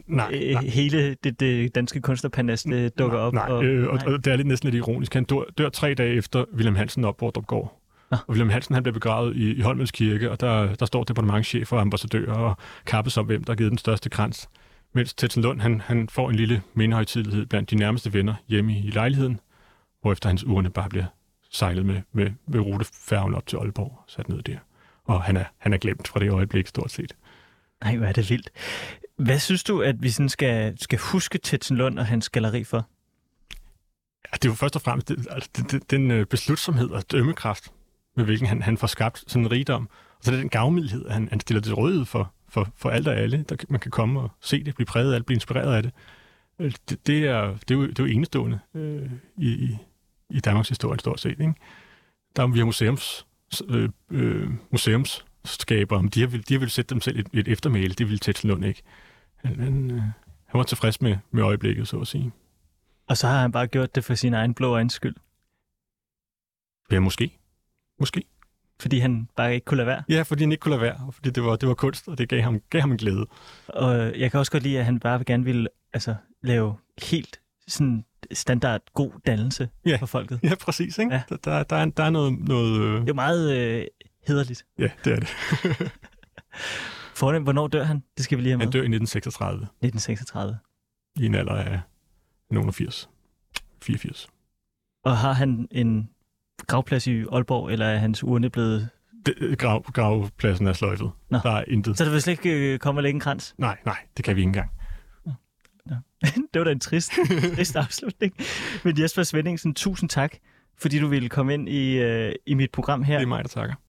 nej, øh, nej. hele det, det danske kunstnerpanas det dukker nej, op. Nej, og, øh, og, og det er lidt næsten lidt ironisk. Han dør, dør tre dage efter William Hansen op, hvor går. Ja. Og William Hansen han blev begravet i, i Holmens Kirke, og der, der står departementchef og ambassadør og kappes om, hvem der har givet den største krans. Mens Tetsen Lund han, han får en lille mindehøjtidlighed blandt de nærmeste venner hjemme i lejligheden, hvorefter hans urne bare bliver sejlet med, med, med rutefærgen op til Aalborg sat ned der. Og han er, han er glemt fra det øjeblik stort set. Nej, hvor er det vildt. Hvad synes du, at vi sådan skal, skal huske Tetsen Lund og hans galleri for? Ja, det er jo først og fremmest det, altså, det, det, den øh, beslutsomhed og dømmekraft, med hvilken han, han får skabt sådan en rigdom. Og så er det den gavmildhed, han, han stiller til rådighed for, for, for alt og alle. Der, man kan komme og se det, blive præget af det, blive inspireret af det. Øh, det, det, er, det, er, jo, det er jo enestående øh, i, i Danmarks historie stort set. Ikke? Der er vi har museums, øh, øh, museums skaber, de har, vil, de har vil sætte dem selv et, et eftermæle, det ville Tetsen Lund ikke. Han, han, øh, han var tilfreds med, med øjeblikket, så at sige. Og så har han bare gjort det for sin egen blå øjens skyld? Ja, måske. Måske. Fordi han bare ikke kunne lade være? Ja, fordi han ikke kunne lade være, og fordi det var, det var kunst, og det gav ham, gav ham en glæde. Og jeg kan også godt lide, at han bare gerne ville altså, lave helt sådan standard god dannelse ja. for folket. Ja, præcis. Ikke? Ja. Der, der, der, er, der er noget... noget øh... Det er meget øh, hederligt. Ja, det er det. Fornemt, hvornår dør han? Det skal vi lige have med. Han dør i 1936. 1936. I en alder af nogen 80. 84. Og har han en gravplads i Aalborg, eller er hans urne blevet... Det, grav, gravpladsen er sløjtet. Nå. Der er intet. Så der vil slet ikke øh, komme og lægge en krans? Nej, nej, det kan vi ikke engang. Ja. det var da en trist, trist afslutning. Men Jesper Svendingsen, tusind tak, fordi du ville komme ind i, øh, i mit program her. Det er mig, der takker.